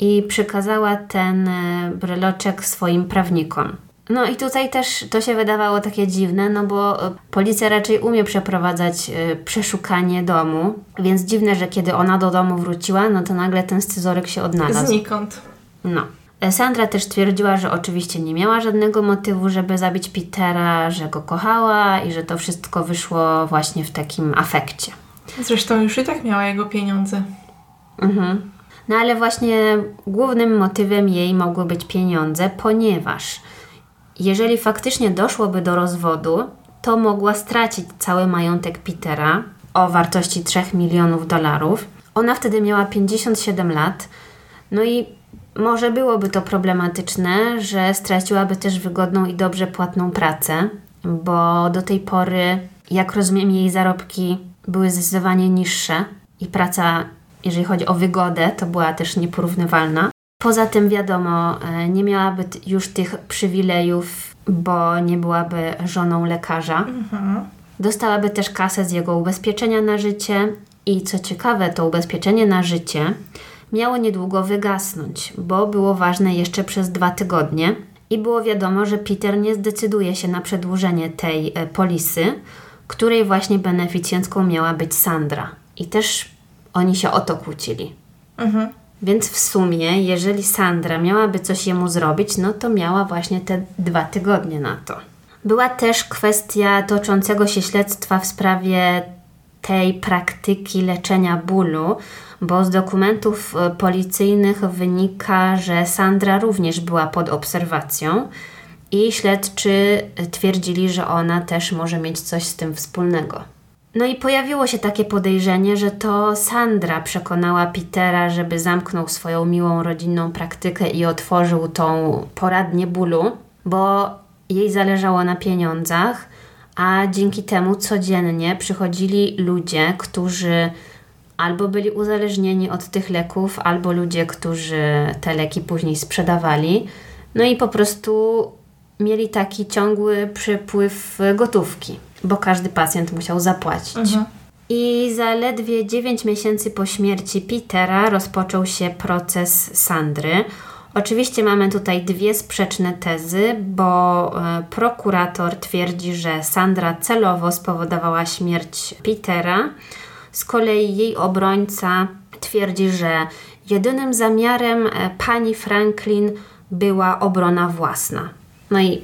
i przekazała ten e, bryloczek swoim prawnikom. No i tutaj też to się wydawało takie dziwne, no bo e, policja raczej umie przeprowadzać e, przeszukanie domu, więc dziwne, że kiedy ona do domu wróciła, no to nagle ten scyzoryk się odnalazł. Znikąd. No. Sandra też twierdziła, że oczywiście nie miała żadnego motywu, żeby zabić Petera, że go kochała i że to wszystko wyszło właśnie w takim afekcie. Zresztą już i tak miała jego pieniądze. Mhm. No ale właśnie głównym motywem jej mogły być pieniądze, ponieważ jeżeli faktycznie doszłoby do rozwodu, to mogła stracić cały majątek Petera o wartości 3 milionów dolarów. Ona wtedy miała 57 lat, no i może byłoby to problematyczne, że straciłaby też wygodną i dobrze płatną pracę, bo do tej pory, jak rozumiem, jej zarobki były zdecydowanie niższe i praca, jeżeli chodzi o wygodę, to była też nieporównywalna. Poza tym, wiadomo, e, nie miałaby już tych przywilejów, bo nie byłaby żoną lekarza. Dostałaby też kasę z jego ubezpieczenia na życie i co ciekawe, to ubezpieczenie na życie miało niedługo wygasnąć, bo było ważne jeszcze przez dwa tygodnie i było wiadomo, że Peter nie zdecyduje się na przedłużenie tej e, polisy, której właśnie beneficjentką miała być Sandra. I też oni się o to kłócili. Mhm. Więc w sumie, jeżeli Sandra miałaby coś jemu zrobić, no to miała właśnie te dwa tygodnie na to. Była też kwestia toczącego się śledztwa w sprawie tej praktyki leczenia bólu, bo z dokumentów e, policyjnych wynika, że Sandra również była pod obserwacją i śledczy twierdzili, że ona też może mieć coś z tym wspólnego. No i pojawiło się takie podejrzenie, że to Sandra przekonała Petera, żeby zamknął swoją miłą rodzinną praktykę i otworzył tą poradnię bólu, bo jej zależało na pieniądzach, a dzięki temu codziennie przychodzili ludzie, którzy albo byli uzależnieni od tych leków, albo ludzie, którzy te leki później sprzedawali. No i po prostu mieli taki ciągły przypływ gotówki, bo każdy pacjent musiał zapłacić. Mhm. I zaledwie 9 miesięcy po śmierci Petera rozpoczął się proces Sandry. Oczywiście mamy tutaj dwie sprzeczne tezy, bo e, prokurator twierdzi, że Sandra celowo spowodowała śmierć Petera. Z kolei jej obrońca twierdzi, że jedynym zamiarem e, pani Franklin była obrona własna. No i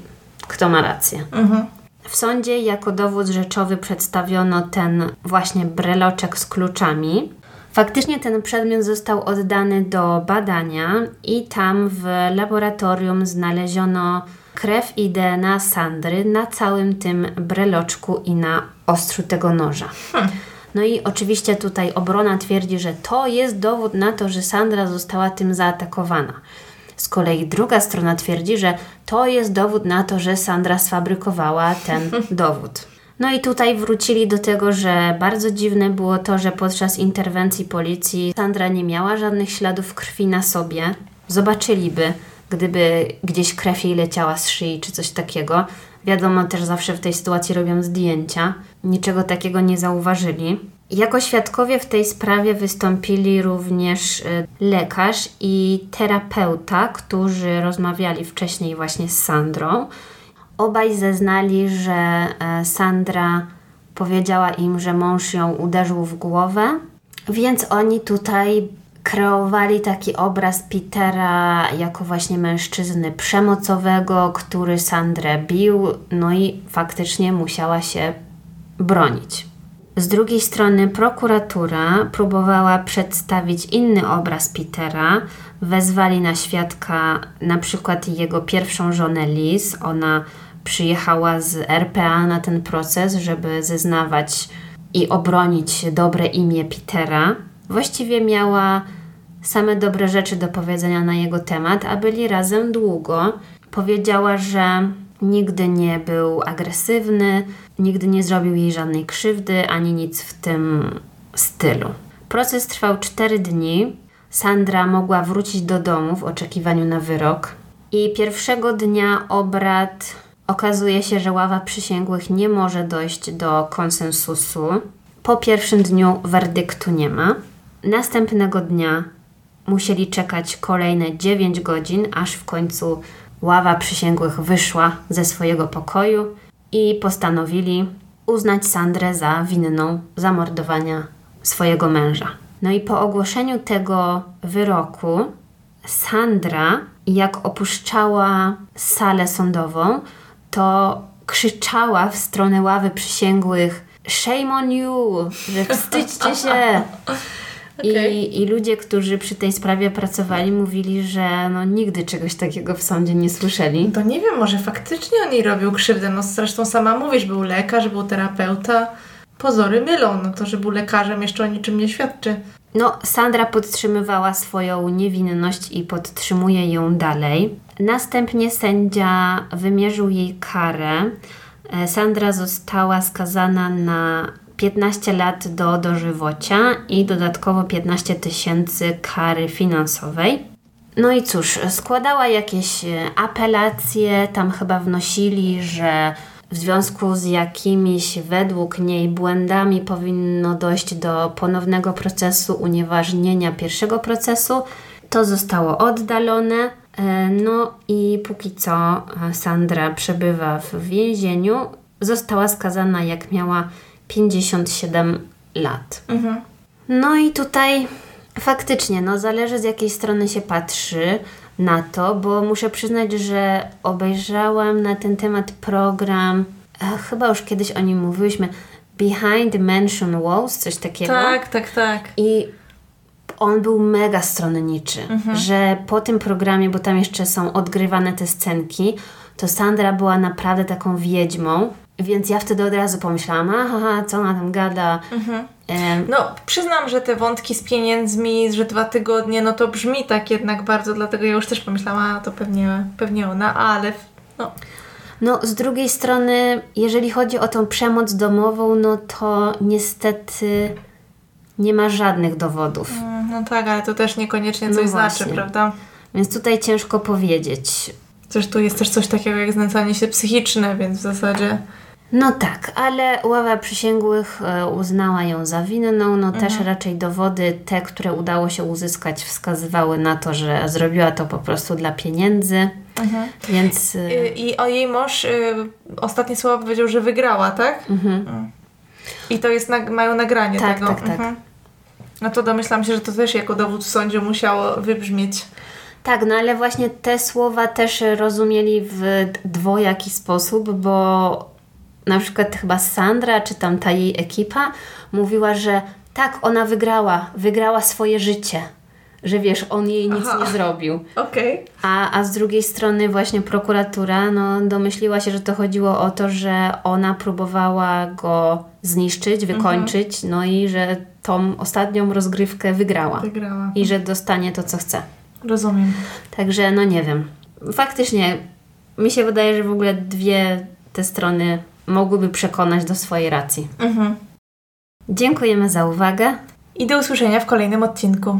kto ma rację? Mhm. W sądzie jako dowód rzeczowy przedstawiono ten właśnie breloczek z kluczami. Faktycznie ten przedmiot został oddany do badania i tam w laboratorium znaleziono krew i DNA Sandry na całym tym breloczku i na ostrzu tego noża. Hmm. No i oczywiście tutaj obrona twierdzi, że to jest dowód na to, że Sandra została tym zaatakowana. Z kolei druga strona twierdzi, że to jest dowód na to, że Sandra sfabrykowała ten dowód. No i tutaj wrócili do tego, że bardzo dziwne było to, że podczas interwencji policji Sandra nie miała żadnych śladów krwi na sobie. Zobaczyliby, gdyby gdzieś krew jej leciała z szyi czy coś takiego. Wiadomo, też zawsze w tej sytuacji robią zdjęcia. Niczego takiego nie zauważyli. Jako świadkowie w tej sprawie wystąpili również y, lekarz i terapeuta, którzy rozmawiali wcześniej właśnie z Sandrą. Obaj zeznali, że e, Sandra powiedziała im, że mąż ją uderzył w głowę, więc oni tutaj kreowali taki obraz Petera jako właśnie mężczyzny przemocowego, który Sandrę bił, no i faktycznie musiała się bronić. Z drugiej strony prokuratura próbowała przedstawić inny obraz Petera. Wezwali na świadka na przykład jego pierwszą żonę Liz. Ona przyjechała z RPA na ten proces, żeby zeznawać i obronić dobre imię Petera. Właściwie miała same dobre rzeczy do powiedzenia na jego temat, a byli razem długo. Powiedziała, że nigdy nie był agresywny, nigdy nie zrobił jej żadnej krzywdy, ani nic w tym stylu. Proces trwał 4 dni. Sandra mogła wrócić do domu w oczekiwaniu na wyrok. I pierwszego dnia obrad okazuje się, że ława przysięgłych nie może dojść do konsensusu. Po pierwszym dniu werdyktu nie ma. Następnego dnia musieli czekać kolejne 9 godzin, aż w końcu ława przysięgłych wyszła ze swojego pokoju i postanowili uznać Sandrę za winną zamordowania swojego męża. No i po ogłoszeniu tego wyroku, Sandra, jak opuszczała salę sądową, to krzyczała w stronę ławy przysięgłych: Shame on you! Że wstydźcie się! Okay. I, I ludzie, którzy przy tej sprawie pracowali, mówili, że no, nigdy czegoś takiego w sądzie nie słyszeli. To nie wiem, może faktycznie on jej robił krzywdę. No zresztą sama mówisz, był lekarz, był terapeuta. Pozory mylą, no to, że był lekarzem jeszcze o niczym nie świadczy. No, Sandra podtrzymywała swoją niewinność i podtrzymuje ją dalej. Następnie sędzia wymierzył jej karę. E, Sandra została skazana na 15 lat do dożywocia i dodatkowo 15 tysięcy kary finansowej. No i cóż, składała jakieś e, apelacje, tam chyba wnosili, że w związku z jakimiś według niej błędami powinno dojść do ponownego procesu unieważnienia pierwszego procesu. To zostało oddalone. E, no i póki co e, Sandra przebywa w więzieniu. Została skazana jak miała 57 lat. Mhm. No i tutaj faktycznie, no zależy z jakiej strony się patrzy na to, bo muszę przyznać, że obejrzałam na ten temat program, e, chyba już kiedyś o nim mówiłyśmy, Behind the Mansion Walls, coś takiego. Tak, tak, tak. I on był mega stronniczy, że po tym programie, bo tam jeszcze są odgrywane te scenki, to Sandra była naprawdę taką wiedźmą, więc ja wtedy od razu pomyślałam, aha, co ona tam gada. Em, No, przyznam, że te wątki z pieniędzmi, że dwa tygodnie, no to brzmi tak jednak bardzo, dlatego ja już też pomyślałam, a to pewnie, pewnie ona, ale no, No, z drugiej strony, jeżeli chodzi o tą przemoc domową, no to niestety nie ma żadnych dowodów. mm, no tak, ale to też niekoniecznie No coś właśnie. znaczy, prawda? Więc tutaj ciężko powiedzieć. Zresztą jest też coś takiego jak znęcanie się psychiczne, więc w zasadzie... No tak, ale ława przysięgłych e, uznała ją za winną. No też Mhm. raczej dowody, te, które udało się uzyskać, wskazywały na to, że zrobiła to po prostu dla pieniędzy. Więc e, Y, I o jej mąż y, ostatnie słowa powiedział, że wygrała, tak? Mm. I to jest, nag- mają nagranie Tak, tego. tak, tak. Mhm. No to domyślam się, że to też jako dowód w sądzie musiało wybrzmieć. Tak, no ale właśnie te słowa też rozumieli w dwojaki sposób, bo na przykład chyba Sandra, czy tam ta jej ekipa mówiła, że Tak, ona wygrała. Wygrała swoje życie. Że wiesz, on jej nic Aha. nie zrobił. Okej. A, a z drugiej strony właśnie prokuratura no, domyśliła się, że to chodziło o to, że ona próbowała go zniszczyć, wykończyć, no i że tą ostatnią rozgrywkę wygrała. Wygrała. I że dostanie to, co chce. Rozumiem. Także no nie wiem. Faktycznie mi się wydaje, że w ogóle dwie te strony mogłyby przekonać do swojej racji. Mhm. Dziękujemy za uwagę. I do usłyszenia w kolejnym odcinku.